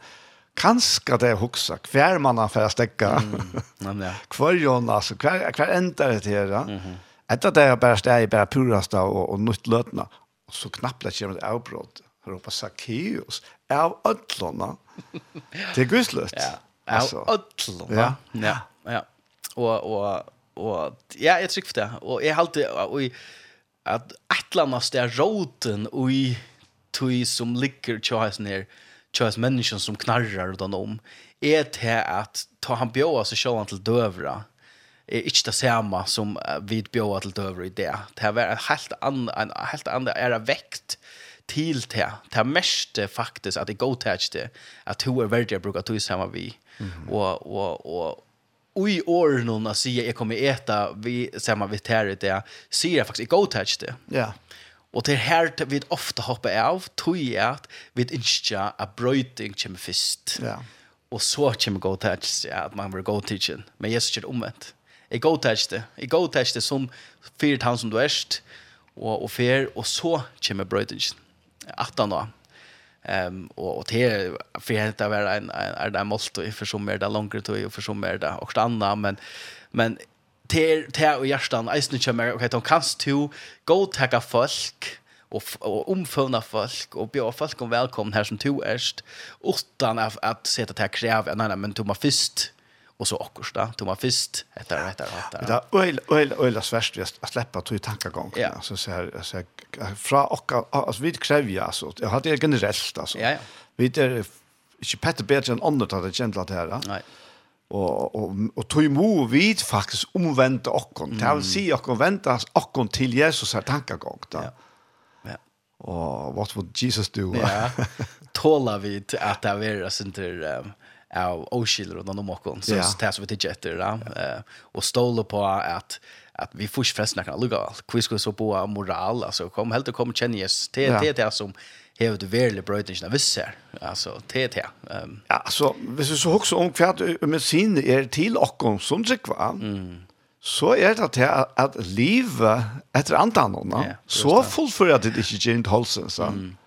Kanske det huxa kvar man har för att stäcka. Mm. Ja. Kvar Jonas kvar kvar ända det här. ja. Att det är bara stäj bara purasta och och nytt lötna. Och så knappt det kommer avbrott. Ropa på Zacchaeus av ödlorna. Det är guslöst. Ja. Av ödlorna. Ja. Ja. Ja. Och och og ja, jeg trykker for det. Og jeg halte og, at et eller annet sted råten og i tog som ligger tjøys ned, tjøys mennesken som knarrar utan om, er til at ta han bjåa seg sjåan til døvra, er ikke det samme som vi bjåa til døvra i det. Det er en helt annen, en helt annen er vekt til det. Det mest faktisk at det går til det, at hun er verdig å bruke tog sammen vi. Mm -hmm. og, og, og i år någon att säga jag kommer äta vi samma vi tär det ser jag faktiskt i go touch det. Ja. Och det här vi ofta hoppa av tror jag att vi inte a bröting kommer först. Ja. Och så kommer go touch ja att man vill go touchen. Men jag ser omvänt. I go touch det. I go touch det som fyrt han som du är och och fer och så kommer brötingen. Attan då. Ehm och och det för att vara en är det måste för som är det längre tid och för som är det och stanna men men till till och hjärtan är inte mer okej då kan du gå ta folk och och omfamna folk och bjuda folk om välkomna här som du är utan att att sätta till kräv nej nej men du måste först och så också då tog man först heter det heter det heter det öl öl öl svärst vi att släppa tog tankegång ja. så så här så från och alltså vid krävja alltså jag hade generellt alltså ja, ja. vid är inte Petter bättre än det att det känt här nej och och och tog emot vid faktiskt omvända och kon mm. till sig och vänta och kon till Jesus här tankegång då. ja. Och what would Jesus do? ja. Tåla vid att det är sånt där av oskiller och någon mockon så så tas vi till jetter där och stola på att att vi först förresten kan lugga allt quiz quiz så på moral alltså kom helt och kom kännes till till det som hever du verlig brøytingen av visser, altså TT. Um. Ja, altså, hvis du så også om hva medisin er til okkom som sikva, mm. så er det til at, at livet etter andan, yeah, så fullfører det ikke gjennom holsen, så. Mm.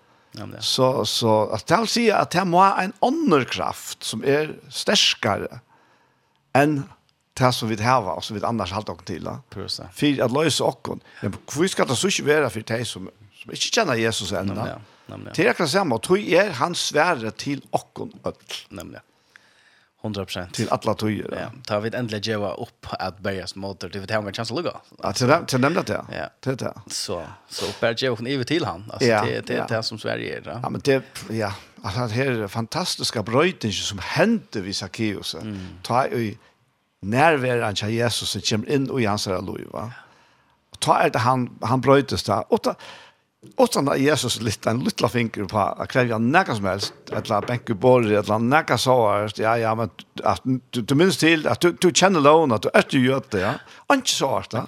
Så, så at det vil si at det må ha en annan kraft som er starkare enn det som vi har, og som vi annars har dere til. Da. For at løse dere. Men hvor skal det så ikke være for de som, som ikke kjenner Jesus ennå? Nemlig, ja. Nemlig, ja. Det er akkurat samme, og tog er han svære til. Nemlig. 100%. Till alla tog. Ja, tar vi ändligen geva upp att bergas motor. Det vet jag en chans att lugga. Ja, till dem till dem det ja. Ja. Det. Så så uppbär ge hon över till han. Alltså det det det som Sverige är. Ja, men det ja, alltså det här fantastiska bröten som hände vid Sackeus. Ta i närvaran av Jesus som kommer in och i hans liv va. Ta är det han han brötes där. Och Utan at Jesus lytta en lytla finger på att kräva näka som helst, etla benke borri, näka så här, ja, ja, men att du, du minns till att du, du känner lån, att du är er til det, ja. Anki sårst, da.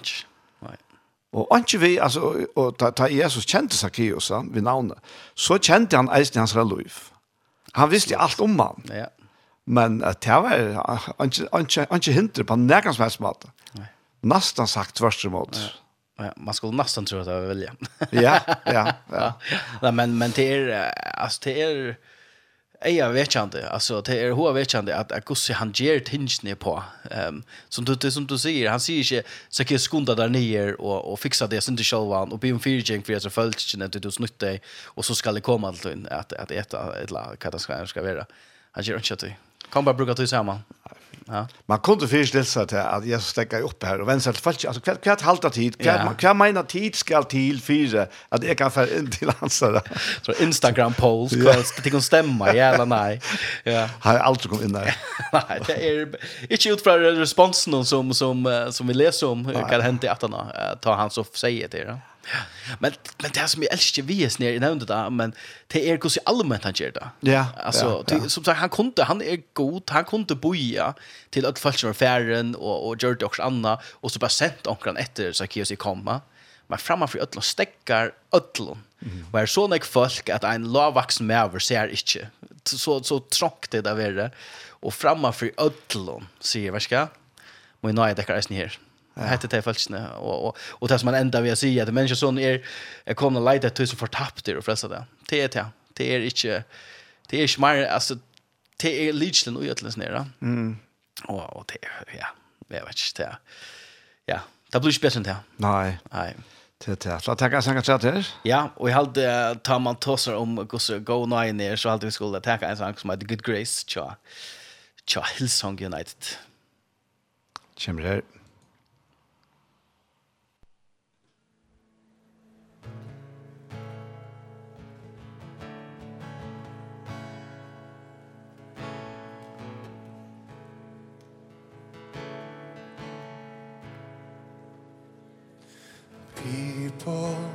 Og anki vi, altså, og ta, ta Jesus kjente Zacchaeus, ja, vi navnet, så kjente han eisen i hans liv. Han visste alt om han. Ja. Men at det var anki, anki, anki hindre på nekka som helst måte. Nei. Nastan sagt tvørst imot. Ja man skulle nästan tro att jag vill välja. ja, ja, ja. ja. men men det är alltså det är jag vet inte alltså det är hur vet inte att Agusti han ger tingen på. Ehm um, som du som du säger han säger inte så kan skunda där nere och och fixa det så inte själva och be om fyrjing för att så följt inte att du snutt dig och så ska det komma allt in att att äta ett la vad det ska ska vara. Han ger inte det. Kan bara bruka till samman. Ja. Man kunde föreställa sig att jag stäcker upp här och vänster fallet alltså kvart kvart halta tid. Kvart man kan tid ska till fyra att jag kan för in till ansar. Så Instagram polls kost det kan stämma jävla nej. Ja. Har alltså kom in där. Nej, det är inte ut från responsen som som som vi läser om hur kan hända att han tar han så säger det. Ja. Men men det som jag älskar vi är snär i nämnde där men det är kus allmänt han gör det. Ja. Alltså ja, ja. som sagt han kunde han är god han kunde boja till att folk som färren och och gjorde också anna och så bara sent onkran efter så kios i komma. Men framför öllon stäckar öllon. Mm. Och är så nek folk att en lavvaxen mäver ser inte. Så så trångt det där värre. Och framför öllon säger vad ska? Men nej det kan är snär hette det falskene. Og, og, og det som man enda vil si, at mennesker sånn er, er kommet og leidet til som det og frelser det. Det är det. Det er ikke, det er ikke mer, altså, det är lidslinn og gjøtlens nere. Mm. Og, og det ja, jeg vet ikke, det ja, det blir ikke bedre det. Nei. Nei. Det är det. La tenke en sang her. Ja, og jeg hadde, tar man tossar om hur så go nine ner så alltid vi skulle ta en sang som heter Good Grace, cha tja, Hillsong United. Kjemmer her. fall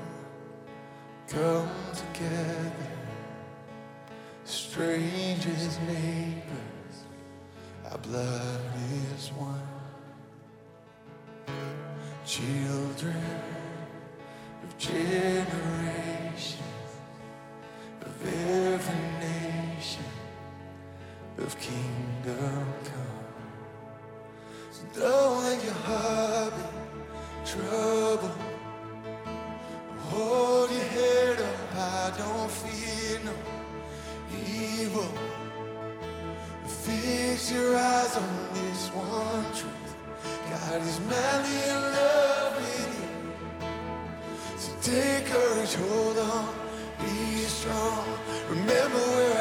come together strangers neighbors our blood is one. Children of generations of every nation of kingdom. evil. Fix your eyes on this one truth. God is madly in love with you. So take courage, hold on, be strong. Remember where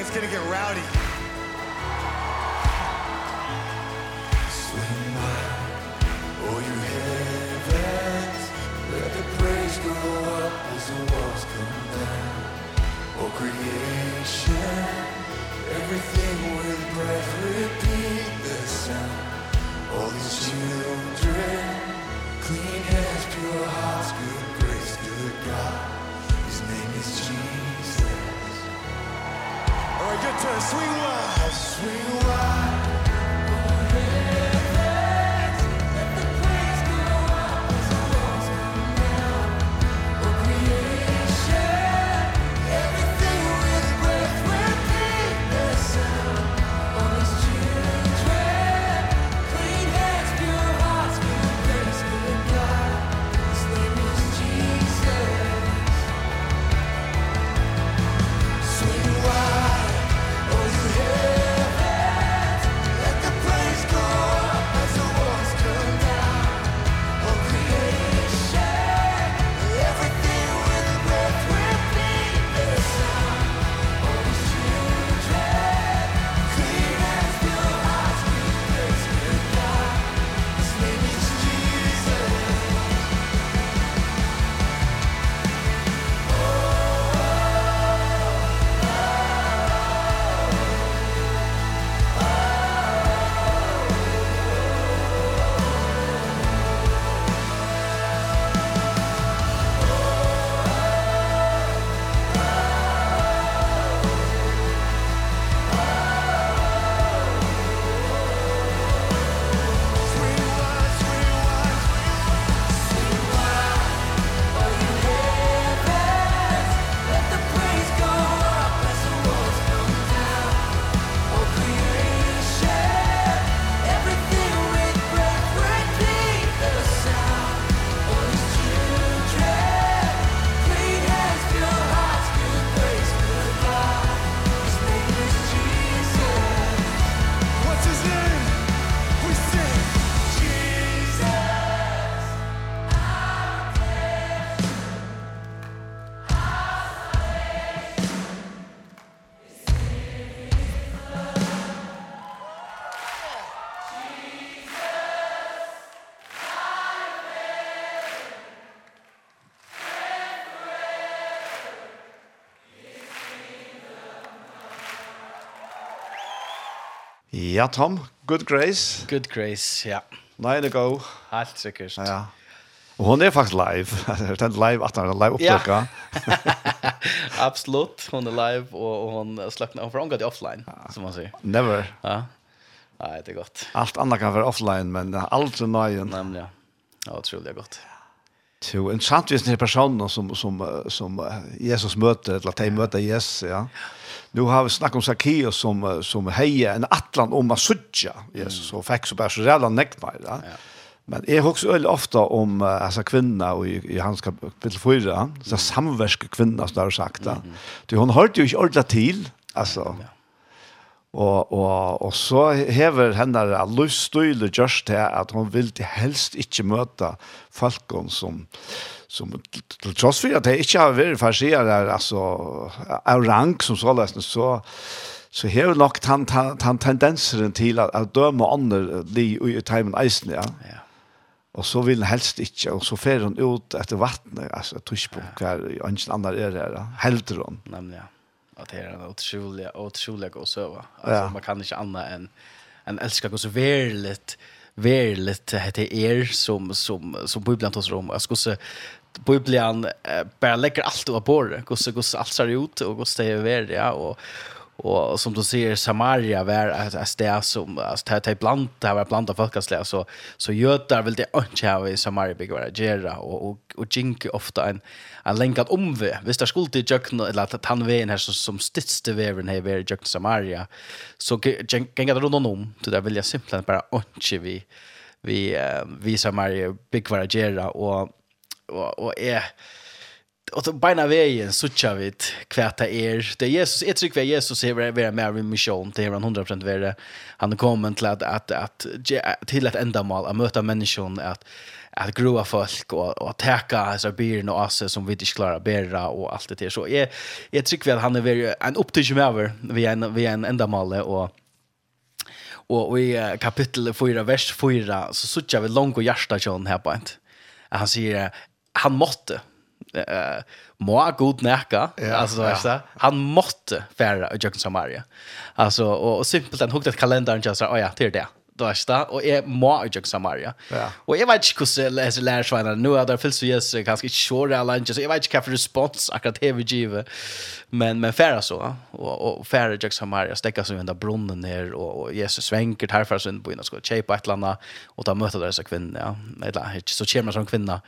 it's gonna get rowdy. Ja, Tom. Good Grace. Good Grace, ja. Nine ago. Helt sikkert. Ja. Og hon er faktisk live. Det er live at han er live opptøkka. Ja. Absolutt. Hon er live, og, og hon slappner. Hon får omgå det offline, ja. som man sier. Never. Ja. Nei, det er godt. Alt annet kan være offline, men aldri nøyen. Nemlig, ja. Ja, utrolig godt to en visst den här personen som, som, som Jesus möter, eller att de Jesus, ja. Nu har vi snackat om Zacchaeus som, som hejer en atlan om att sudja Jesus, och fick så bara så rädda nekna på. Ja. Men jeg husker veldig ofte om uh, altså, kvinner i, i hans kapitel 4, så samverske kvinner, som det har sagt. Mm -hmm. Hun hørte jo ikke ordentlig til, altså, ja. Og, og, og så hever henne løsstøyle gjørst til at hun vil helst ikke møte folkene som, som til tross for at jeg ikke har vært farsier der, altså, av rang som så løsne, så, så hever nok den, den, tendensen til at, at døme andre li i timen eisen, ja. ja. Og så vil han helst ikke, og så fer hun ut etter vattnet, altså, jeg på hver ønsken andre er her, helder hun. Nemlig, ja att det är en otrolig otrolig att söva. Alltså ja. man kan inte annat än en älska gå så värligt värligt heter er som som som bubblan hos rom. Jag skulle bubblan eh, bara lägger allt på bordet. Gosse så allt ser ut och gå det är väl ja och och som du ser Samaria var ett ställe som alltså det är bland det var bland av folkasläger så så jötar väl det inte här i Samaria bygger och och och jinke ofta en en lenkat omve. Hvis det skulle til Jøkken, eller at han veien her som, som stidste veven her ved Jøkken Samaria, så ganger det rundt om, så der vil jeg simpelthen bare åndsje vi, vi, uh, vi Samaria byggvara gjera, og, og, og er, och så bina vägen så tjänar vi kvätta er. Det är Jesus är tryck vad Jesus är vara med i mission det till 100% vara. Han kommer till att att att till ett ändamål att möta människan att att groa folk och och täcka så bilen och asse som vi inte klarar bära och allt det där så jag jag tycker att han är väl en optimism över vi en vi en ändamål och och i kapitel 4 vers 4 så söker vi långt och hjärta John här på ett han säger han måtte eh må god näka ja, alltså ja. Han måtte färra i Jökens Samaria. Alltså och, och simpelt han hugget kalendern just så ja det är det du vet det, og jeg må ikke Samaria. Ja. Og jeg vet ikke hvordan jeg leser lærersveinene nå, der finnes jo Jesus ganske kjåre alle andre, så jeg vet ikke hva respons akkurat det vi giver. Men, men færre så, og, og færre ikke Samaria, stekker som under brunnen her, og, og Jesus svenker herfra så inn på innan skal kjøpe et eller annet, og da møter dere disse kvinner, ja. Eller, så kommer man som kvinner.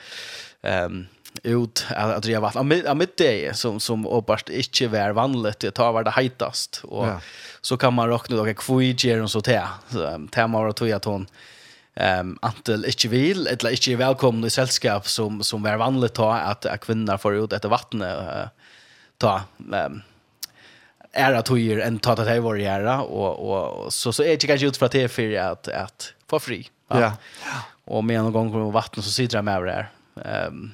Um, ut att driva vatten av det som som opast inte var vanligt det tar var det hetast och ja. så kan man räkna då kviger och så te så tema var tog att hon ehm antel inte vill eller inte välkomna i sällskap som som var vanligt ta att kvinnor får ut efter vattnet ta ehm är att hur en ta det här var göra och och så så är det kanske ut för att det är för att att få fri. Ja. ja. Och med någon gång på vattnet så sitter jag med över där. Ehm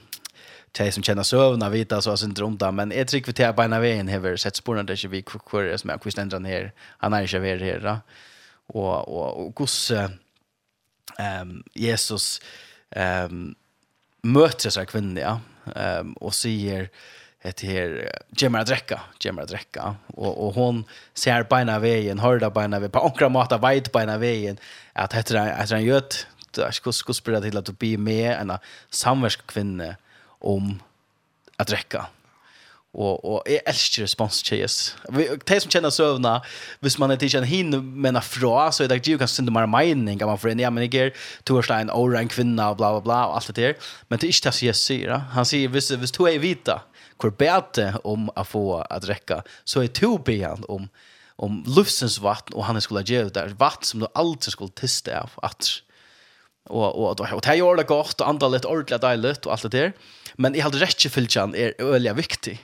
de som kjenner søvna vita så har sin där men jeg trykker til at beina veien hever sett sporene til ikke vi hvor er som er kvistendren her, han er ikke ved her, da. Og, og, og hvordan um, Jesus um, møter seg kvinner, ja, um, og sier ett här gemma dräcka, gemma dräcka och och hon ser beina vägen, hörda beina vägen, på ankra mata på beina vägen att heter att han gör att skulle skulle spela till att bli med en samverkskvinna om att dräcka. Och och är älskar respons Jesus. De som känner sövna, hvis man inte känner hin mena fra så är det ju kan synda mer mening kan man för ja men jag Torstein och en kvinna och bla bla bla och allt det där. Men det är inte så jag säger. Han säger visst visst du är vita hvor bete om å få å drekke, så er to ben om, om luftsens vatten, og han skulle gjøre det, vatten som du alltid skulle tiste av, at og og då og det gjort det godt og andre litt ordentlig deilig og alt det der. Men i hade rett fylkjan er öliga viktig.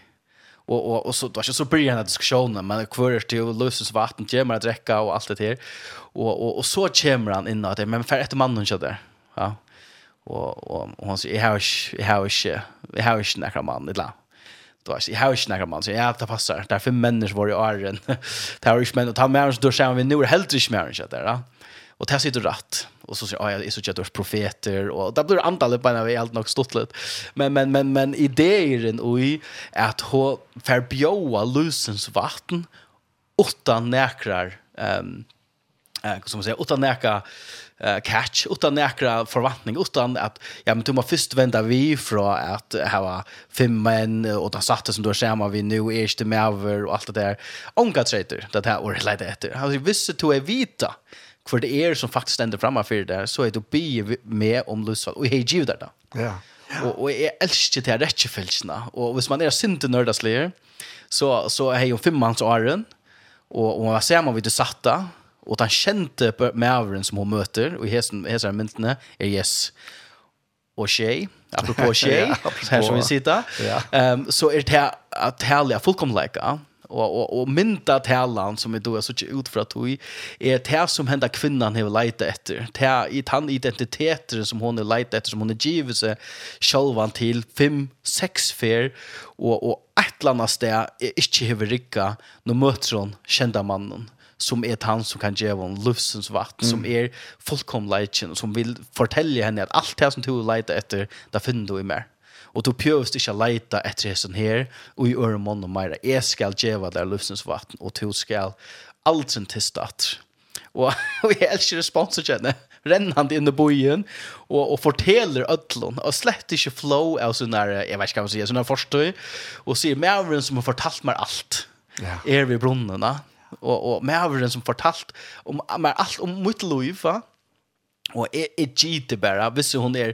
Og og og så då är så blir den här diskussionen men kvar til løses vatten till mer dricka og alt det der. Og og og så kommer han inn at men for etter mannen hon der. Ja. Og og han sier jeg har ikke jeg har ikke jeg har ikke några man det Då är jag har ju snackat man så jag det passar. Därför människor var ju arren. Det har ju män och ta med oss då ser vi nu helt rich människor där. Och där sitter rätt. Och så säger jag, ja, är så jag dörs profeter. Och där blir antalet på när vi helt nog stått lite. Men, men, men, men idén och i att hon förbjöa lusens vatten utan näkrar um, eh som man säger utan näka uh, catch utan näkra förväntning utan att ja men du måste först vända vi från att ha fem män och ta satte som då ser man vi nu är det med över och allt det där onka trader det här var lite efter han visste to är vita för det är som faktiskt ständer framme för det så är det be med om Lusa och hej ju där då. Ja. Och och är älskar det rätta fälsna och hvis man är synte nördasler så så är ju fem mans åren och och vad ser man vid det satta och han kände med ävren som hon möter och i hesen hesen myntene är yes och tjej, apropå tjej, ja, apropå. här som vi sitter, ja. um, så är det här att härliga fullkomliga och och och mynda talan som är då så inte ut för att er är det som henda kvinnan har leita efter. Det i tann identiteter som hon har leita efter som hon är givet sig självan till fem sex fair och och ett annat ställe är inte hur rika nu möter hon kända mannen som är han som kan ge hon lufsens vatten mm. som är fullkomligheten som vill fortälja henne att allt det som du letar efter där finner du i mer. Och då pjövs inte leta efter hästen her, og i øre mån og meira, jeg skal geva der lufsens vatten og du skal alltid testa att. Og och elsker responser kjenne, känner rennande inne i bojen og, og forteller ødlån, og slett ikke flow av sånne her, jeg vet ikke hva man sier, sånne her forstøy, og sier, Mavren som har fortalt meg alt, Ja. er vi brunnene, og, og Mavren som fortalt om mer allt om mitt liv va. og jeg, jeg gitter bare, hvis hun er,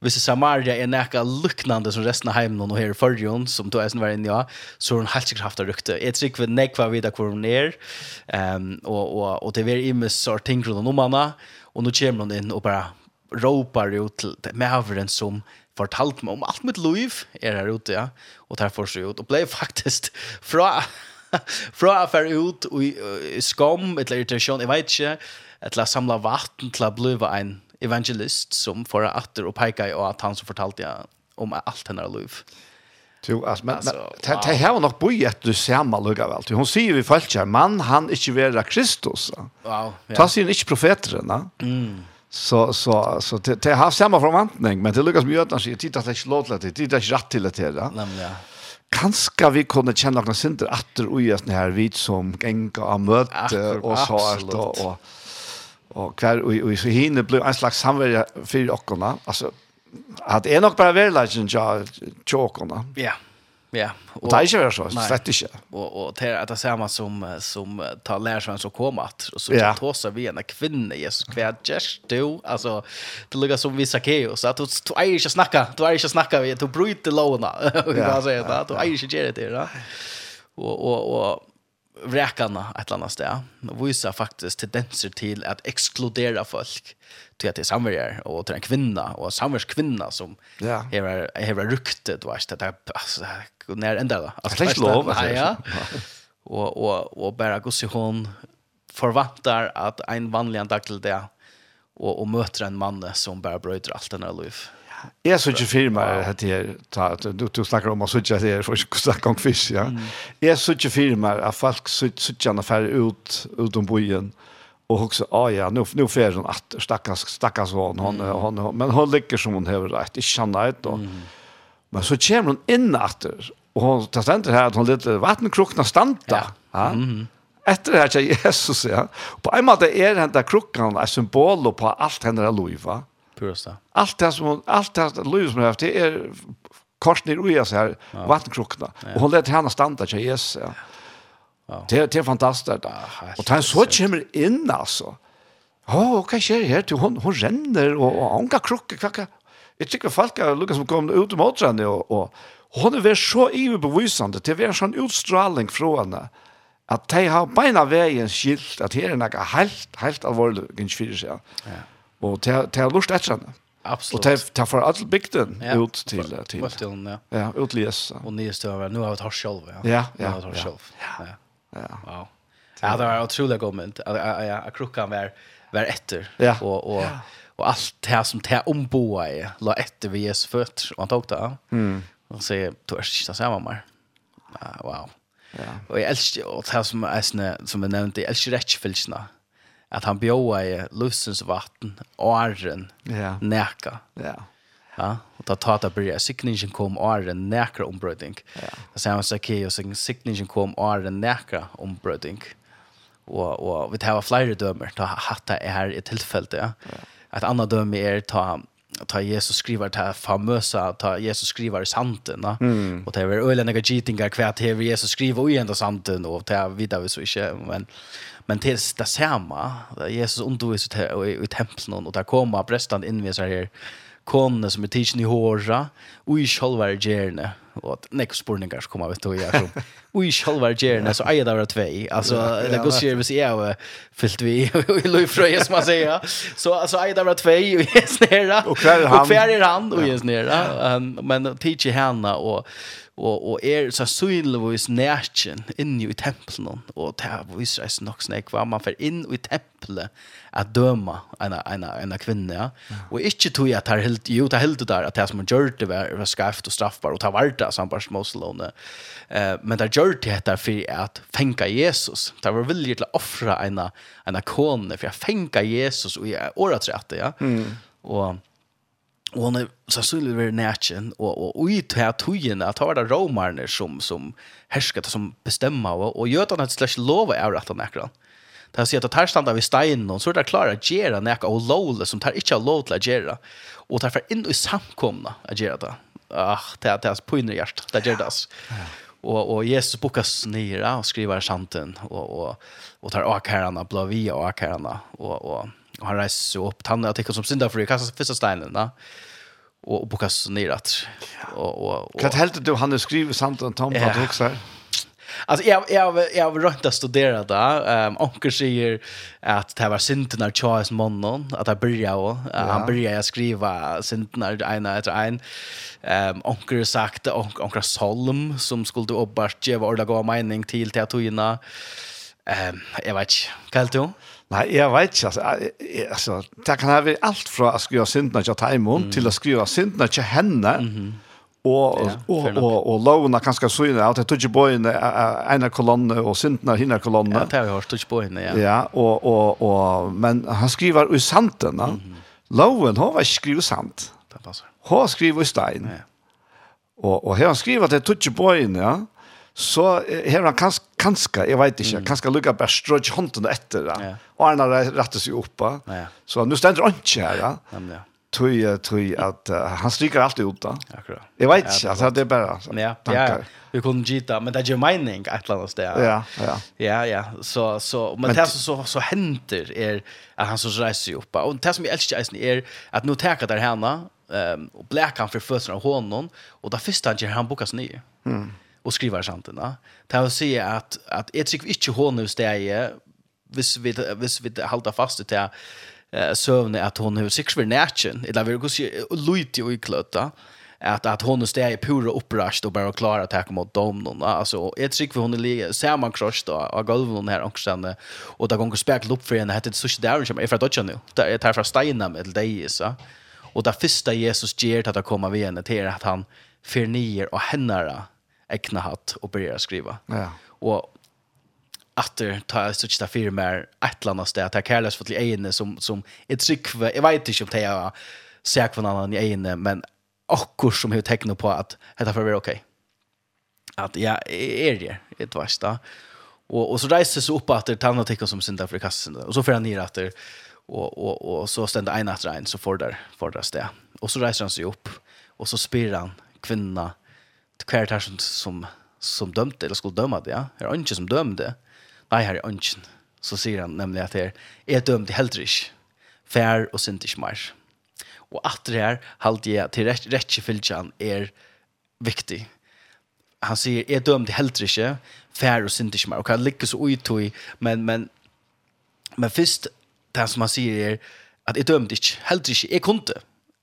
hvis Samaria er nekka luknande som resten av heimen og her i forrjon, som du er var inne i, ja, så har hun helt sikkert haft det rukte. Jeg tror ikke vi nekva vidar hvor hun er, um, og, og, og det er imes og ting rundt om henne, og nå kommer hun inn og bare råpar ut til maveren som fortalt meg om alt mitt liv er her ute, ja, og tar for seg ut, og ble faktisk fra fra affær ut og skam, eller irritasjon, jeg vet ikke, til å samle vatten, til å bli en evangelist som får atter och peka och att han som fortalte jag om allt henne liv. Jo, alltså men det här var nog bo i ett du samma lugga väl. Hon säger vi falskar man han inte vara Kristus. Wow. Ja. Ta sig inte profeterna. Mm. Så så så det det har samma förväntning men det lukas med att han tid att det låter det titta det rätt till det där. Nämligen. Kanske vi kunde känna några synder åter och just när vi som gänga av möte och så att och Og hver, og, og så hinne ble en slags samverja for okkona. Altså, at det er nok bare verleggen til åkkerne. Ja, ja. Og, og det er ikke vært så, nei. slett ikke. Og, og det er at det er samme som, som tar lærersvenn som kommer, at, og så ja. tar seg vi en kvinne, Jesus, hva er gjør du? Altså, det ligger som vi Zacchaeus, at du, du eier ikke å du eier ikke å snakke, du bryter lovene, ja, ja, du eier ikke å gjøre det, da. Og, og, og, räkarna ett annat sted, och visar faktiskt tendenser till att exkludera folk till att det är samverkar och till en kvinna och en som ja. hever, hever ryktet vars det där. Alltså, när ända då alltså, det är lov alltså, ja, och, och, och bara se hon förväntar att en vanlig dag till det och, och möter en man som bara bröter allt den här livet Jeg synes ikke firma at jeg, du, du snakker om å synes at jeg får ikke snakke om fisk, ja. Jeg synes ikke firma at folk synes gjerne færre ut, ut om bojen, og også, ah ja, nå, nå fer hun at stakkars, stakkars vann, hon, hon, men hon ligger som hon hever rett, ikke han rett, og, men så kommer hun inn etter, og hon tar stender her at hon litt vattenkrukna standa, ja. Mm. Etter det her til Jesus, ja. På en måte er henne krukkan et symbol på alt henne er loiva, mm Purasta. Allt det som allt det som Louis har haft det är korsner ur så här vattenkrukna. och hon lät henne stanna till Jesus. Ja. Ja. Det det är fantastiskt. och han så kommer in alltså. Åh, oh, vad sker här? Hon hon ränner och anka krokka kvacka. Jag tycker folk har Lucas som kom ut mot åtran och och hon är så överbevisande till en sån utstrålning från henne att de har beina vägen skilt att här är något helt, helt alvorlig gynns fyrir seg. Ja. Och det det har lust att känna. Absolut. Och det tar all bygden ja. ut till till. Vad till ja. Ja, ut läs. Och ni står nu har vi har själv. Ja, ja. ja. Har själv. Ja. Ja. Wow. Ja, det var otroligt ja, ja. krockan var var etter. ja. Og, og, og alt det som det omboa är la etter vi Jesu føtter. Og han tok det. Mm. Og sier, du er ikke det samme mer. Ja, Wow. Ja. Og jeg elsker, og det här som är som jeg nevnte, jeg elsker rättsfilsna. Mm at han bjóa i lustens vatten åren ja. neka. Ja. Ja, Og da tata det börja signingen kom åren näkra ombrödning. Ja. Da sier han okej och sen signingen kom åren näkra ombrödning. Og, og vi tar flere dømer ta hatta är här i tilfellet, ja. ja. Ett annat döme är ta ta Jesus skriver ta famösa ta Jesus skriver santen va mm. och det är ölen några cheatingar kvärt här Jesus skriver ju ända santen och ta vidare så inte men Men till det samma, Jesus undervisar i, i templen och där kommer prästen in med så här konne som är tidsen i håra och i själva gärna och att nästa spårningar kommer vet du jag som och i själva gärna så är det bara två alltså det går sig vi ser fyllt vi i löjfröje som man säger så alltså är det bara två och är snära och kvar är han? Och kvar är han? Och är men tidsen henne och og, og er så synligvis nærkjen inn i tempelen, og det er viser jeg nok snakk, hva man får inn i tempelet at døma en, en, en kvinne, ja. og ikke tog at her helt, jo, det helt der, at det som gjør det var, var skaft og straffbar, og ta var som bare småslående, eh, men det gjør det etter for at fenga Jesus, det var vilje til å offre en, en kone, for jeg fenga Jesus, og i året rett, ja, mm. og Og hon er sannsynlig ved nætjen, og, og, og i det här at det var det romarna som som hersket, som bestämma och och gör att han slash lova är att han är si at det här stannar vi steinen och så er det klare å gjøre näka og lovle som tar har lov til till att göra. Och for inn i samkomna å gjøre det. Ah, det er det på inre hjärtat. Det gjør det. altså. Og, og Jesus bokas nere og skriver santen og, og, og tar akärarna, blå via akärarna og, og Och han reiser sig upp. Han har tycker som synda för kastar första steinen. Va? Och, och bokas ner att. Och, och, och, helt du han skriver samt om Tom yeah. Patrick Alltså jag jag jag har rönt att studera där. Ehm um, onkel säger att det var synten när Charles Monnon att han började och ja. han börjar skriva synten ena efter en. Ehm um, onkel sagt onk, onkel Solm som skulle uppbart ge vad det går mening till till att Ehm um, jag vet inte. Kallt du? Nei, jeg vet ikke, altså, jeg, jeg, altså det kan være alt fra å skrive syndene til Taimon, mm. til å skrive syndene til henne, mm -hmm. og, ja, og, og, og, og lovene kan skal syne, at jeg tog ikke på henne ene kolonne, og syndene hinne kolonne. Ja, det har vi hørt, tog ikke på henne, ja. Ja, og, og, og, men han skriver i sandene, mm -hmm. loven, hun var ikke skrivet sant. Det passer. Hun skriver i stein. Ja. Og, og her han skriver at jeg tog ikke på henne, ja, så har han kanskje, kanskje jeg vet ikke, mm. kanskje lukket bare strøk hånden etter det. Ja. Og han har rettet seg opp. Ja. Så nu stender han ikke her. Ja. Nemlig, ja. Tøy, tøy, at uh, han stryker alltid ut da. Akkurat. Jeg vet ikke, altså, det er bare så, ja, tanker. Ja, vi kunne gita, men det er jo mening et eller annet sted. Ja, ja. Ja, ja, så, så, men, men det som så, så henter er at han så reiser seg opp. Og det som jeg elsker eisen er at nå teker der henne, um, og bleker han for fødselen av hånden, og det første han gjør, han bukker seg nye. Mm och skriva santerna. Det vill säga att att ett sig inte hon nu stäje vis vi vis vi hålla fast det eh sövne att hon hur sex för natchen eller vi går se lite och klöta att att hon stäje pura upprast och bara klara att attack mot dem någon alltså ett sig för hon ligger ser man kross då av golven här också och där går spärk upp för henne hette det så där som är för att nu där är det från stenar med dig så och där första Jesus ger att komma vi henne till att han förnier och hennara egna hatt och börja skriva. Ja. Och åter ta ett stort där firmer ett land där att Carlos för till egen som som ett tryckve jag vet inte om det är så jag annan i egen men akkur som har tecknat på att detta för vara okej. Att jag är det ett värsta. Och och så reser sig upp att det tanna tycker som synda för kassen och så får han ner att det och och och så ständer en att rein så får där får där stä. Och så reser han sig upp och så spyr han kvinna hver tar som, som, som dømte, eller skulle dømme det, ja. Her er ønsken som dømte. Nei, her er ønsken. Så sier han nemlig at är jeg dømte heller ikke. Fær og synd ikke mer. Og at det her, halte jeg til rett, är er viktig. Han sier, jeg dømte heller ikke, fær og synd ikke mer. Og kan ligger så uitog, men, men, men først, det som han sier er, at jeg dømte ikke, heller ikke, jeg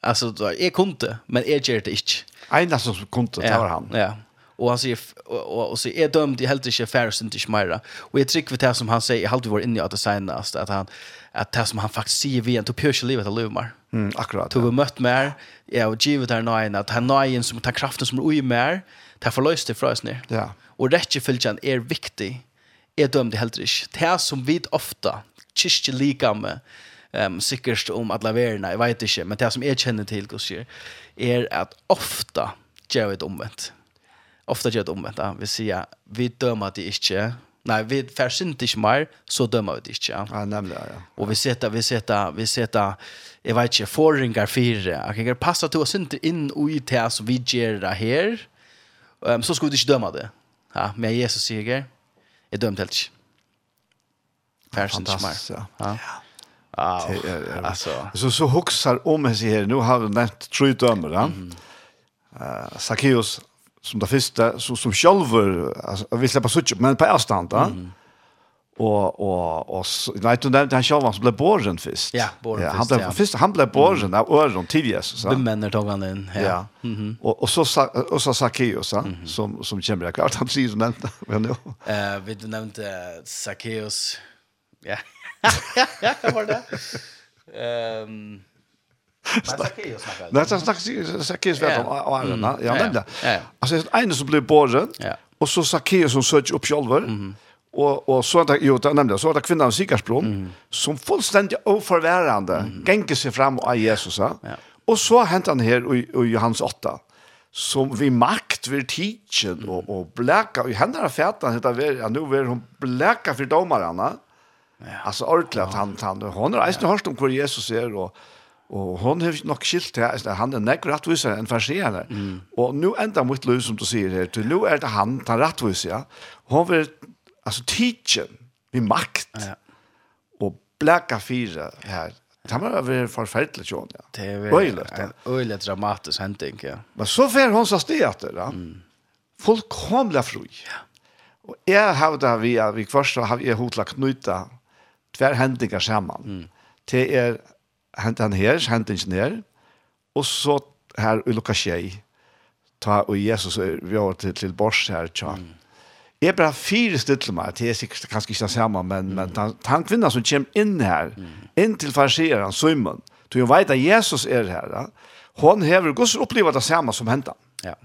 Alltså då är kunde, men är ger det inte. En som kunde det var han. Ja. Och han säger och, och så är dömd i helt inte Ferris inte Schmeira. Och jag tycker för det som han säger, jag hade varit inne i att designa att han att det som han faktiskt säger vi inte pjörs livet att Lumar. Mm, akkurat. Du har mött mer, ja, och givet här nöjen, att han nöjen som tar kraften som är oj mer, det får löst det från oss nu. Ja. Och rättjefylltjan är viktig, är dömd i helt inte. Det som vi ofta, kyrkje lika med, um, sikkert om alla laverna jag vet inte, men det som är känner till Guds är er att ofta gör det omvänt. Ofta gör det omvänt, ja. vi säger, vi dömer det inte, nej, vi färsint inte mer, så dömer vi det inte. Ja, ja nämligen, ja. Och vi sätter, vi sätter, vi sätter, jag vet inte, förringar fyra, jag kan passa till oss inte in och i det som vi gör det här, um, så ska vi inte döma det. Ja, men Jesus säger, är dömt helt inte. Färsint mer. Ja. ja. Ja, alltså. Så så huxar om sig här. Nu har vi nämnt tre dömer, va? Eh Zacchaeus som det första som som själver alltså vi släpper så men på avstånd, va? Och och och vet du nämnt han själv som blev borgen först. Ja, borgen först. Han blev först han blev borgen av öron tidigare så. De männer tog han in. Ja. Och och så och så Zacchaeus som som kämpar klart han precis nämnde. Men nu. Eh vi nämnde Zacchaeus. Ja ja, det var det. Ehm Nej, så snackas ju Zacchaeus vet om Aron, ja men det. Alltså en som blev borgen och så Zacchaeus som söker upp själva. Och och så att jo, det nämnde så att kvinnan Sikarsblom som fullständigt oförvärande gänker sig fram av Jesus ja. Och så hänt han här i Johannes 8 som vi makt vid teachen och och bläka i händerna fätan heter vi nu vill hon bläka för domarna. Mm Alltså ordentligt att han han hon har inte hört om hur Jesus är och och hon har nog skilt här alltså han är näck rättvisare än förseende. Mm. Och nu ända mot lös som du säger här till nu är det han tar rättvis ja. Hon vill alltså teachen vi makt. Ja. Och blacka fyra här. Det var väl förfärligt John. Ja. Det är en öjligt dramatisk hending, ja. Men så får hon så steget där. Mm. la fri. Ja. Og jag har det vi vi kvarstår har vi hotlagt knyta tver hendinger sammen. Mm. Det er hendan her, hendingen her, og så her i Lukas 6, ta og Jesus er vi over til, til Bors her, tja. Mm. Jeg er bare fire stille meg, det er sikkert kanskje ikke det samme, men, mm. men den, den kvinna som kommer inn her, mm. inn til farsieren, Simon, du vet at Jesus er her, da. hon hever, hvordan opplever det samme som hendan? Ja.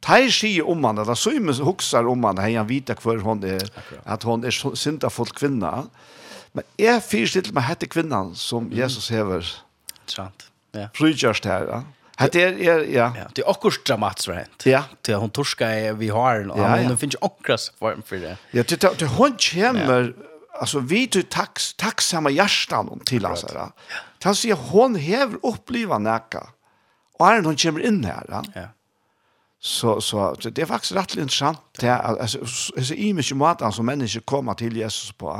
Tar sig om man där så ju huxar om man han vita kvar hon är att hon är synda full kvinna. Men är fyrstilt med hette kvinnan som Jesus hever. Sant. Ja. Frujast här. Ja. Hette er er ja. Ja, det är också dramatiskt rent. Ja. Det hon torska vi har och ja, ja. hon finns akkurat form för det. Ja, det det hon kommer alltså vi du tax tacksamma hjärtan til till alltså. Ja. Tant så hon hever uppleva näka. Och hon kommer in här. Ja. Så, så, så det er faktisk rett litt sant det er så i mye måten som mennesker kommer til Jesus på.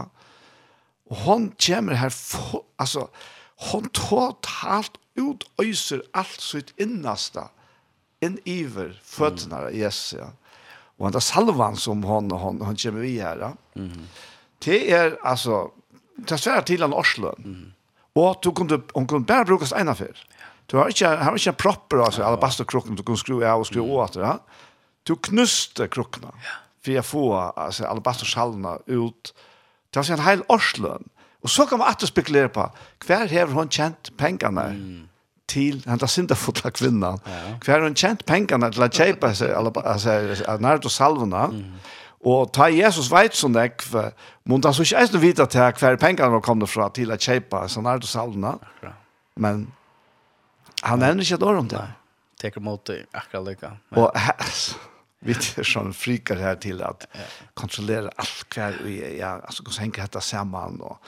Og hon kommer her for, altså, hon totalt utøyser alt sitt innaste inn iver føttene av Jesus. Ja. Og han er salvan som hon, hon, hon kommer vi her. Ja. Mm -hmm. Det er altså, det er svært til han Oslo. Mm -hmm. Og du kunne, hon kunne bare brukes ene før. Ja Du har ikke, har var ikke propper, altså, ja. alabasterkrukken, du kunne skru av og skru åter, ja. Du knuste krukkene, ja. for jeg få altså, alabastersalene ut. Det var en hel årsløn. Og så kan man alltid spekulere på, hver hever hun kjent pengene mm. til, henne tar sinne for til ja. hver hun kjent pengene til å kjøpe seg, altså, nær til nardosalvene, mm. Og ta Jesus veit som det, men han så ikke eisen vite til hver pengene var kommet fra til å kjøpe sånn nardosalvene. Akkurat men Han nevner ikke et år om det. Nei, teker mot det akkurat lykka. Og her, vi er sånn frikar her til at kontrollere alt hver, ja, altså hvordan henger dette sammen, og,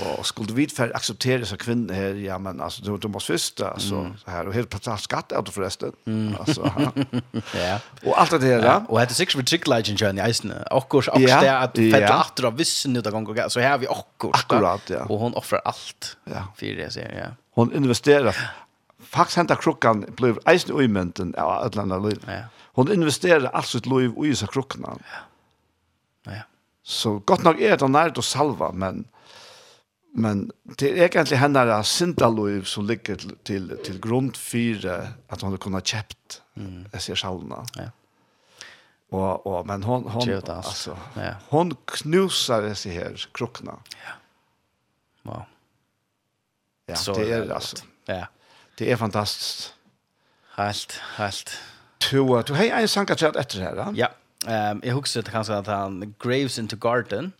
og skulle vi for akseptere seg kvinner her, ja, men altså, du, du må først, altså, mm. her, og helt plass skatt er det forresten, mm. altså, ja. Og alt det her, ja. Og hette sikkert for trygglegging kjønn i eisene, akkurat, akkurat det at fettet atter av vissen ut av gang og gang, så her har vi akkurat, akkurat ja. og hun offrer alt, ja. for det, sier, ja. Hon investerar faktisk hentet krukken blir eisen i mynten av et eller annet liv. Ja. Hun investerer alt sitt liv i seg krukkene. Ja. ja. Så godt nok er det nært å salva, men, men det er egentlig henne sinta liv som ligger til, til, til grunn for at hun kunne ha kjøpt mm. disse sjalene. Ja. Og, og, men hon, hon, Kjøt, altså, ja. hon knuser disse her krukkene. Ja. Wow. Ja, Så, det er det altså. Ja. Det är fantastiskt. Helt, helt. Du, du har en sang at efter det här, va? Ja. Ehm jag husker det kanske att han Graves into Garden.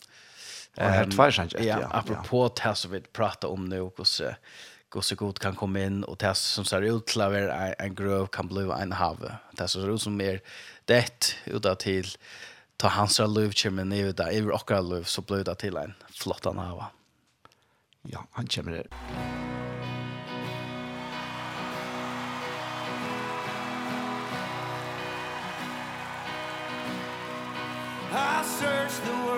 Eh tvær två etter, Ja, apropå det som vi pratar om nu och så och så god kan komma in och det som ser ut till att vara en gröv kan bli en hav. Det som ser ut som mer det utav till ta hans liv kommer ner där i rockar liv så blir det till en flottan hav. Ja, han kommer det. search the world.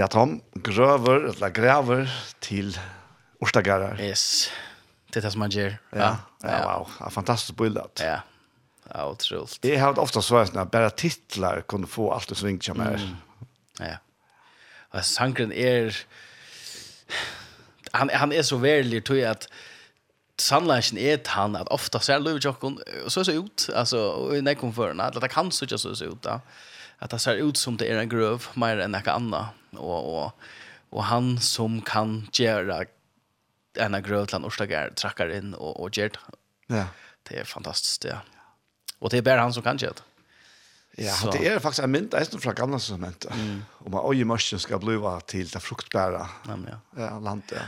Ja, Tom, grøver, eller gräver till Orstagarar. Yes, det är det som man gör. Ja, ja, wow, fantastiskt bildat. Ja, ja, otroligt. Jeg har ofta svarat at bara titlar kunde få allt det svinga som här. Mm. Ja. Och sankren är... Han, han är så värlig, tror jag, att sannleiken er han at ofta ser Louis Jockon så så ut alltså och i näkom förna att det kan så inte så ut då att det ser ut som det är en gröv mer än något annat och och och han som kan göra ena grötland och stagar trackar in och och det. Ja. Det är fantastiskt ja. Och det är bara han som kan göra det. Ja, så. det är faktiskt en mynd, det fra från gamla testament. Mm. Om at øye mörsen ska bliva till det fruktbära. Ja, ja. Ja, landet. ja.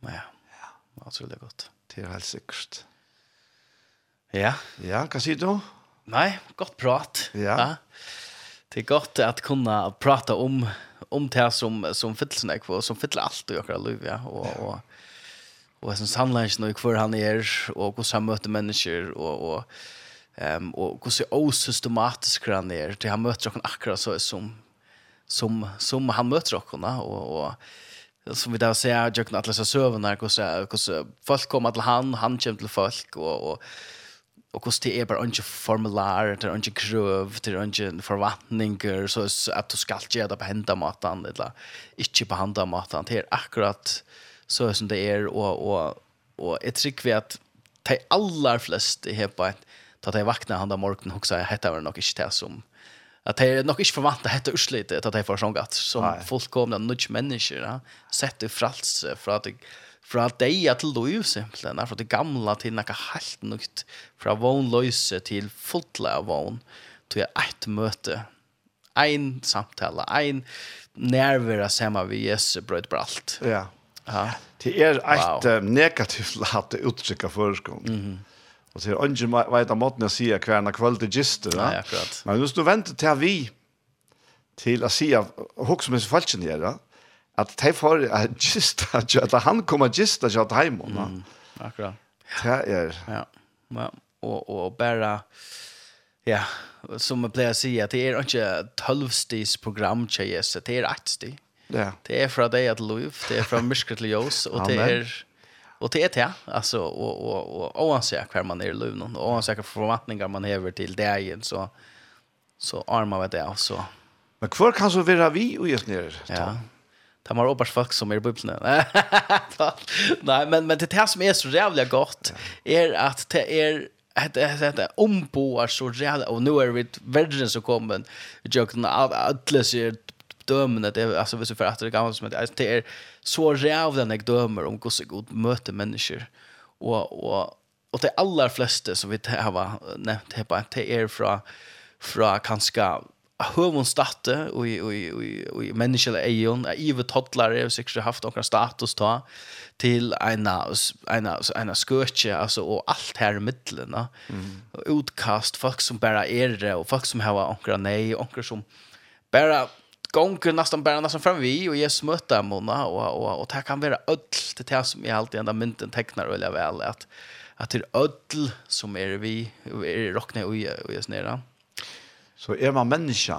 Ja, ja. Alltså det är gott. Det er helt sikkert. Ja. Ja, hva sier du? Nej, gott prat. Ja. ja. Det är gott att kunna prata om om det som, som fyller ikke, og som fyller allt och akkurat liv, ja. och och och som synes han lærer han är och hur han möter människor och och ehm och hur så osystematisk han är. Till han möter och akkurat så som, som, som han möter och och och som vi där säger jag att läsa sövarna och så folk kommer till han han kommer till folk och och och kost det är bara inte formulär det är inte kröv det är inte förväntningar så att du ska ge det på hända matan eller inte på hända matan det är akkurat så som det är och och och ett trick vi att de allra flesta är på att ta det vakna handa morgonen och säga heter det nog inte det som att det är nog inte förvant att heta urslit att det är för sånt som fullkomna nudge människor sett i frals för att fra deg til lov, simpelthen, fra det gamla til noe helt nukt, fra vognløyse til fulla av vogn, til eit møte, ein samtale, ein nærvære sema vi Jesu brøyd på alt. Ja. ja. Det er et wow. negativt lagt uttrykk av føreskong. Mm -hmm. Og til ånden veit av måten å si hver hverna kveld til gister. Ja, akkurat. Men hvis du venter til vi, til å si av hokk som er falskjen gjør, at de får uh, gista, at han kommer gista til at heimon. Mm, akkurat. Det er... Ja, ja. Og, og bare, ja, som jeg pleier å si, at det er ikke tølvstis program til Jesus, det er ettstig. Ja. Det er fra deg at lov, det er fra myrker til jøs, og det er... Og det er det, altså, og, og, og, og oansett hver man er i løvnen, og oansett hver forvatninger man hever til dagen, så, så armer vi det, så... Men hvor kan så være vi og gjøre nere? Ja, tar har oppars folk som är i bibeln. Nej, men, men det här som är så jävla gott är att det är att det omboar så jävla och nu är vi världen som kommer jag av alla ser dömen att alltså visst för att det gamla som att det är så jävla när dömer om hur så god möter människor och och och det allra flesta som vi har nämnt här på det är från från kanske hövon statte och och och och människor är ju en evigt toddlare har säkert haft några status ta till ena ena ena skörche alltså och allt här i mitten mm. utkast folk som bara är det och folk som har ankra nej ankra som bara gånger nästan bara nästan fram vi och ges möta mona och och och det kan vara öll det här som jag alltid ända mynten tecknar väl väl att att det öll som är vi är rockna och och är snära. Mm Så er man menneske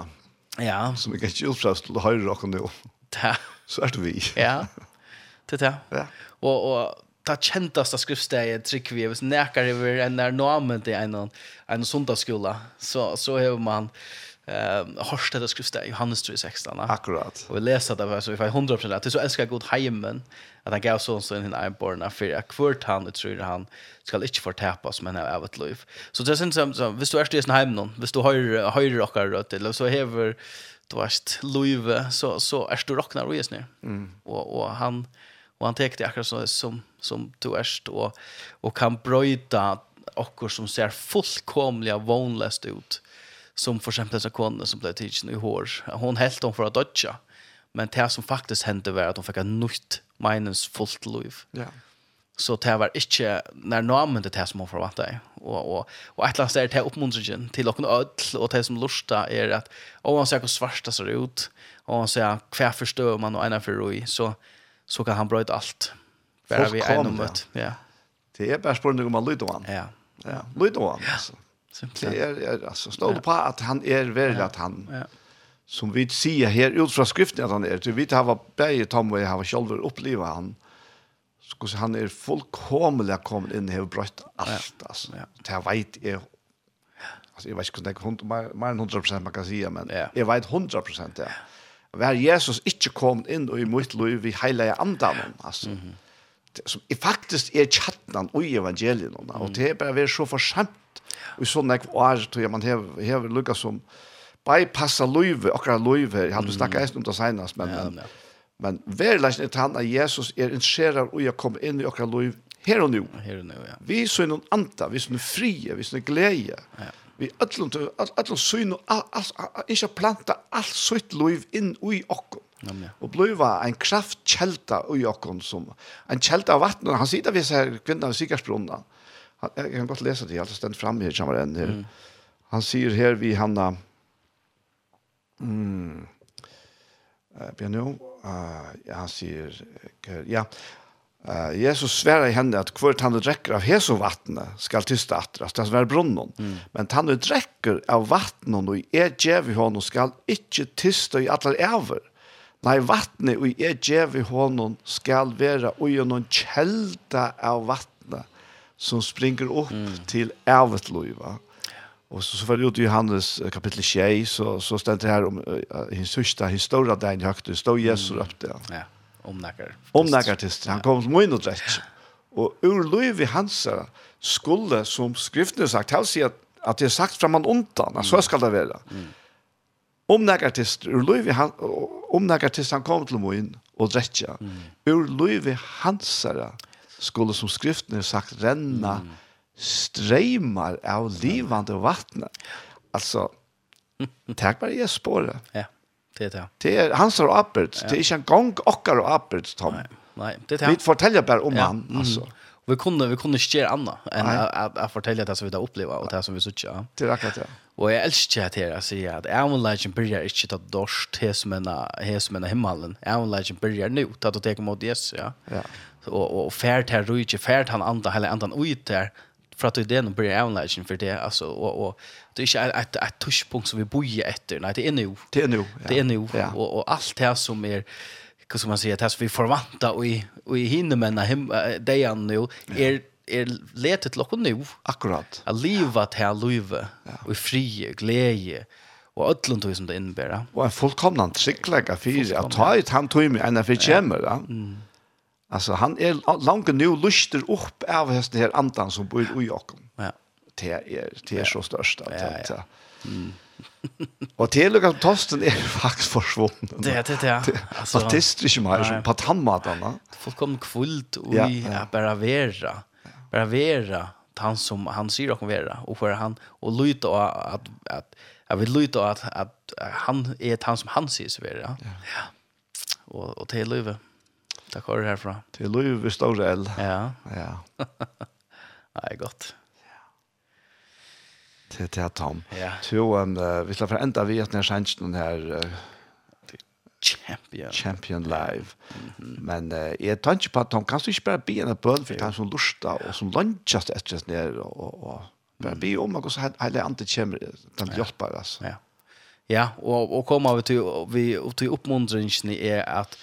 ja. som ikke er utprøvd til å høre dere nå, så er det vi. ja, det er det. Ja. Og, og ta kjenteste skriftsteget trykker vi, hvis nekar over en nærnamen til en, en sundagsskola, så, så har man eh harst det skrifta Johannes 3:16. Akkurat. Och vi läser det så vi får 100% det så älskar god heimen att han gav son sin en einborn för att kvart han och tror han skall inte förtäpas men av ett liv. Så det syns som så visst du är i sin hem visst du har höjer rockar rött eller så häver du vart Louise så så är du rocknar och nu. Mm. Och och han och han täckte akkurat så som som du är och och kan bryta och som ser fullkomliga vånlöst ut. Mm som för exempel så kvinnan som blev tidsen i hår. Hon helt hon för att dodja. Men det som faktiskt hände var att hon fick en nytt meningsfullt liv. Ja. Så det var inte när namnet det här som hon förvattade. Och, och, och ett land är det här uppmuntringen till och ödl och det som lustar är att om man ser hur svarta ser ut och man ser hur förstör man och ena för roi, så, så kan han bröjda allt. Bara vi är mött. Ja. Det är bara spårande om man lyder han. Ja. Ja, lyder han, Ja. Det er, er, alltså står det på att han är väl att han ja. som vi sier här ut fra skriften att han är. Vi har begge Tom och har själva upplevt han. Så så han är fullkomligt kommit in här bröt allt alltså. Det vet är Alltså jag vet inte hur hund mer 100 man kan si, men jag vet 100 ja. Hver Jesus inte kom in och i mitt liv vi heliga andan alltså. Mm -hmm. Som faktiskt är chatten och evangelien och det är bara vi så forsamt Og sånn jeg var, tror jeg, man hever, hever lukket som bypassa løyve, akkurat løyve, jeg hadde snakket eisen om det senest, men, ja, ja. men, men verleis er han at Jesus er interesserar og jeg kom inn i akkurat løyve her og nå. Her og nå, ja. Vi så noen anta, vi så noen frie, vi så noen glede. Ja. Vi ætlum til, ætlum så noen, ikke planta alt sitt løyve inn i okkur. Ja. Og bløyva en kraftkjelta i okkur som, en kjelta av vatten, han sitter vi ser kvinna ved Sikarsbrunna, jag kan godt lese det, alltså ständ fram här kommer en her. Mm. Han säger här vi Hanna mm eh uh, nu uh, ja, han säger ja Uh, Jesus sverar i henne att hvert han dricker av heso vattnet skall tysta attras, det er brunnen. Mm. Men han dricker av vattnet och er djev i honom skall ikke tysta i alla over. Nei, vattnet og er djev i hånden skal være og gjennom kjelda av vattnet som springer opp mm. til evet loiva. Og så så var det ut i Johannes kapitel 6 så så stend det her om uh, his sista historia där i högt stå Jesus upp där. Ja. Om näkar. Om till han kom som in och rätt. Och ur loivi hansa skulle som skriften har sagt han säger att att det är sagt framan undan, mm. så ska det vara. Mm. Om till ur loivi han om till han kom till moin och rätt. Mm. Ur loivi hansara skulle som skriften har sagt renna mm. av livande vatten. Alltså tack vare Jesu spår. Ja. Det är det. Det är hans och Albert. Det är inte en gång och Albert Tom. Nej. Nej, det är Vi fortäljer bara om ja. han alltså. Vi kunde vi kunde inte göra annat än att fortälja det som vi har upplevt och det som vi såg. Det är akkurat det. Og jeg elsker at her, altså, ja, at Avonleggen byrjar ikke ta dorsk til som en himmelen. Avonleggen byrjar nu, ta du teker mot Jesus, ja. ja. Og, og fært her rujtje, fært han andan, heller andan ut her, for at det er noen byrjar Avonleggen for det, altså, og, og det er ikke et, et, tushpunkt som vi bor etter, nei, det er nu. Det er nu, ja. Det er nu, ja. og, og alt det som er, hva skal man si, det som vi forvanta og i, og i hinnemennene, him, er nu, er er letet til okkur nu. Akkurat. A liva til liva, ja. og frie, glede, og öllum tog som det innebär. Og en fullkomnan trygglägga fyrir, at ta ut han tog med enn fyrir kjemur. Ja. Mm. Alltså han er langt nu luster upp av hesten her andan som bor i Jakob. Ja. Det er, det är så störst. Ja, ja. ja. Mm. och till Tosten er faktisk forsvunnen. Det er det, ja. Altså, Patist är inte mer som patammatarna. Folk kom kvult och ja, ja. bara vera bara vera han som han syr och vera och för han och luta att att att jag vill luta att att han är ett han som han syr vera. Ja. ja. Och och till Löve. Tack det du härifrån. Till Löve Storel. Ja. Ja. Nej, gott. Ja. Till till Tom. Ja. Så um, vi ska förända vi att när skänsten här Champion. Champion live. Mm -hmm. Men uh, jeg tar ikke på at han kan ikke bare be en bøn for han som lusta og som lunchast etter oss ned og, og og bare be om og så hele andre kommer den hjelper altså. Ja. Ja, og, og kommer vi til, vi, til oppmuntringen er at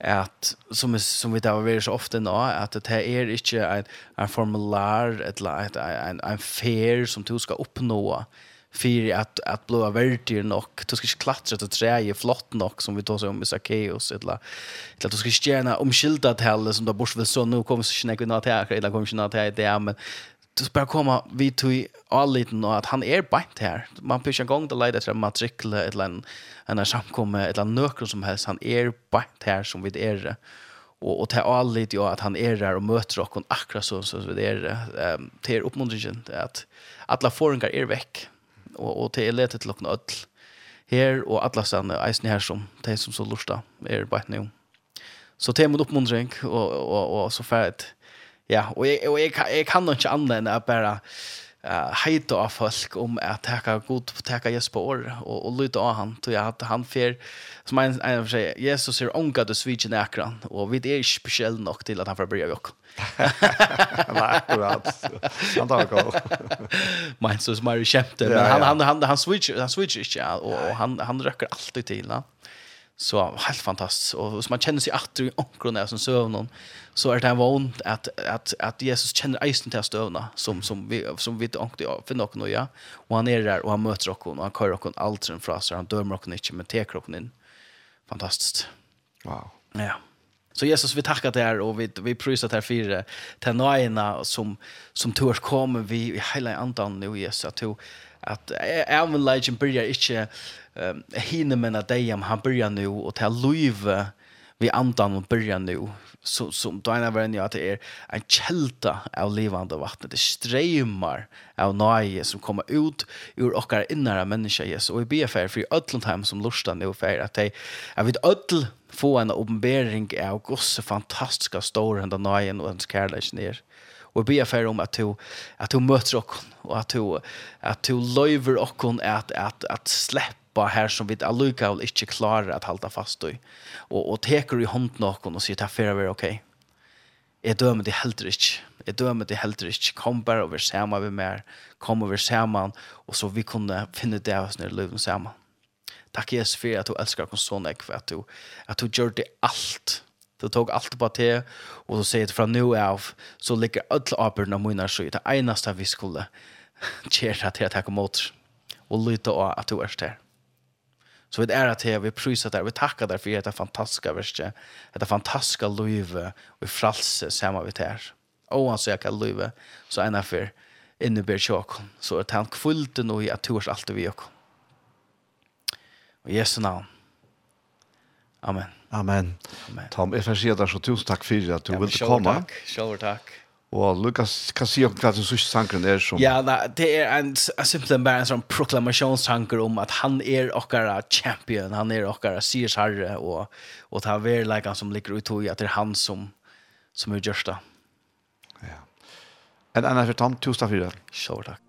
at som som vi där väldigt ofta nå att det här är inte en en formulär ett ett en en fair som du ska uppnå för att att blåa värdir nog du ska inte klättra till träje flott nog som vi tar så om Isakaios eller eller du ska stjäna om omskilda till som då bors väl så nu kommer så snägg nåt här eller kommer snart här det men du ska komma vi till all liten och att han är bänt här man pushar igång det leder till matrikel eller en en samkomme eller några som helst. Han är bänt här som vi är och och ta all lite ja att han är där och möter och akkurat så så vi är det är att alla förringar är veck og, og til jeg leter til åkne ødel her og alle stedene, eisen her som de som så lurer er bare et nøy. Så til mot oppmuntring og, og, og, og så ferdig. Ja, og jeg, og jeg, jeg kan, jeg kan ikke annet enn at bare uh, heita av folk om att teka god teka Jesus på år och og lyda av han tror jag att han fer, som en en för sig Jesus är unga det svigen äkran och vi det är speciellt nog till att han får börja jocka. Nei, akkurat. Han tar koll. Men så smart kjempe, men han han han han switch han switch inte och han han røkker alltid till han. Ja så helt fantastiskt och hvis man känner sig atter i ankron som sövnon så är det vant att att att Jesus känner isen till stövna som som vi som vi inte ankte för någon ja. Och han är där och han möter och och han kör och alt sen fra seg, han dömer och inte men teker kroppen in fantastiskt wow. Ja. Så Jesus vi tackar dig här och vi vi prisar dig för til Tänna som som tur kommer vi i hela andan nå, Jesus att att även Legion börjar inte um, hinna med att om han börjar nu och ta liv vi andan och börjar nu så som då när vem jag det är en kälta av levande vatten det strömmar av nåje som kommer ut ur och innare innerna människa Jesus och i BFR för Ötlundheim som lustar nu för att de jag vet öll få en uppenbarelse av Guds fantastiska stora ända nåjen och hans kärlek ner. Och be för om att du att du möter och och att du att du löver och att att att släppa här som vi alluka och inte klarar att hålla fast i. Och och teker i hand någon och säger ta för över okej. Okay. Jeg dømer det heller ikke. Jeg dømer det heller ikke. Kom bare over sammen vi mer. Kom over sammen. Og så vi kunne finne det av oss når løven sammen. Takk Jesus for at du älskar oss sånn jeg, at du, at du gjør det alt Du tog allt på te och så säger det från nu av så ligger alla aporna av mina skit. Det enaste vi skulle göra till att jag kom åt och lyta av att du är där. Så vi är att vi prysar där. Vi tackar där för detta fantastiska verset. Detta fantastiska liv och i fralse samma vi där. Och han söker liv så ena för innebär tjocken. Så att han kvullte nog i att du är alltid vi och. Och Jesu namn. Amen. Amen. Amen. Tom, jeg får si at det er så tusen takk for at du ja, ville komme. Takk, selv takk. Og Lukas, kan si om hva du synes sangren er som... Ja, nei, det er en, simpelthen bare en sånn proklamasjonstanker om at han er okkara champion, han er okkara siersherre, og, og det er verleikene som ligger ut i at det er han som, som er gjørsta. Ja. En annen for Tom, tusen takk for det. Selv takk.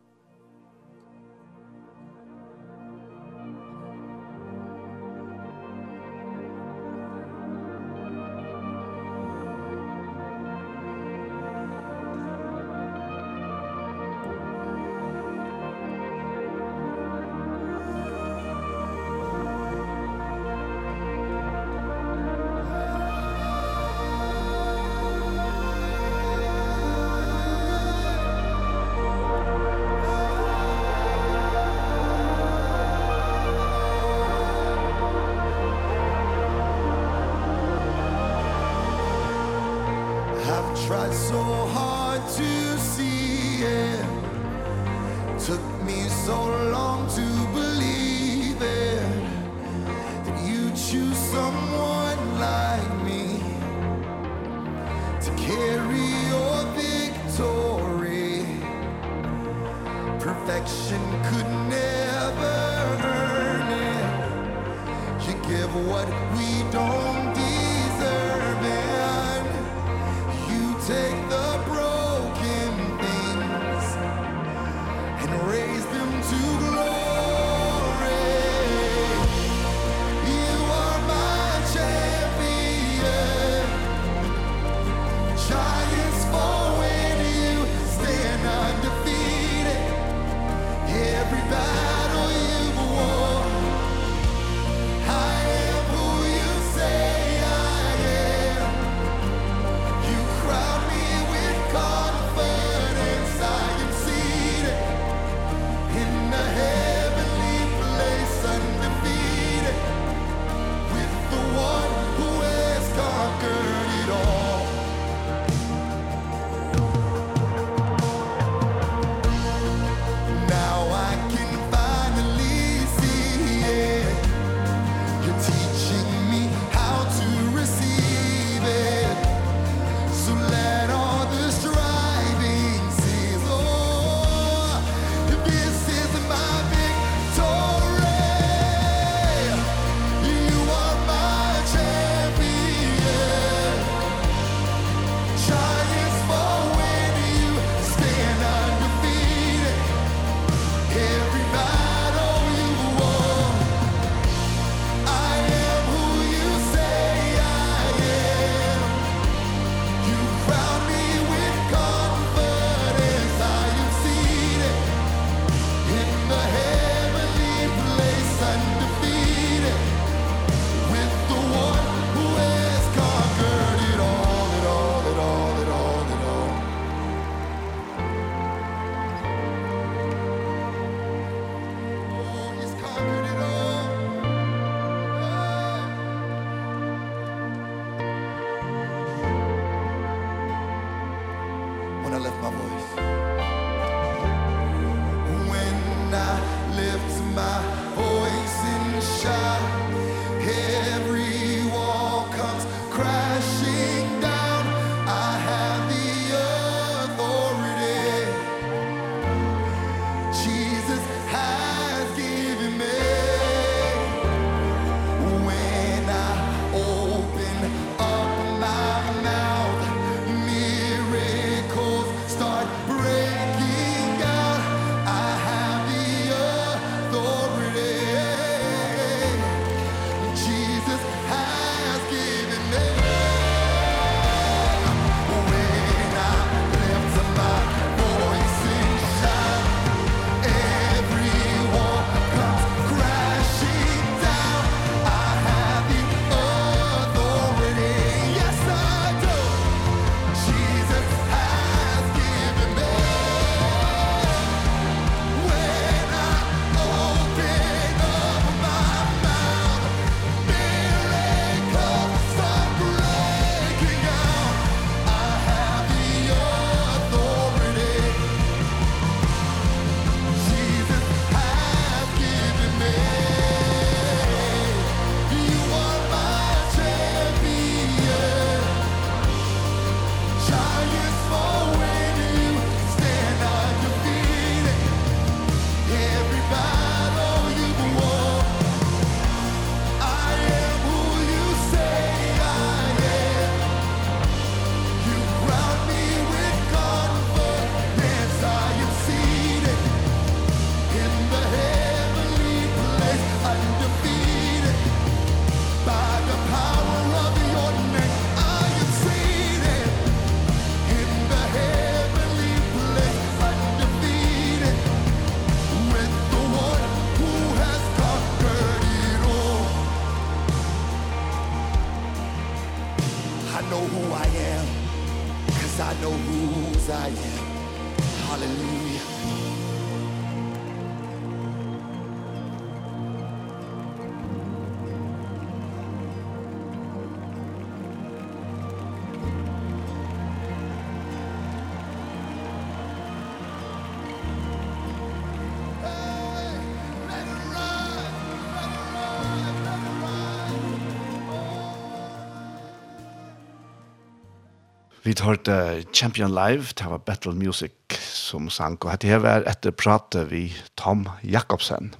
Vi hørte Champion Live, det var Battle Music som sang, og dette her var etter prate vi Tom Jakobsen.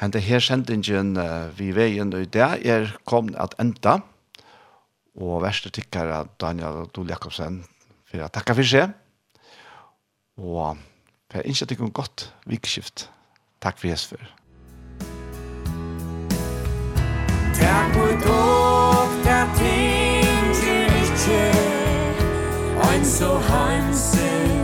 Han Hente her sendingen vi veien i det er kom at enda, og verste tikkere Daniel Dole Jakobsen for å takke for seg, og for jeg ønsker dere godt vikskift. Takk for Jesus. Takk for so heimselig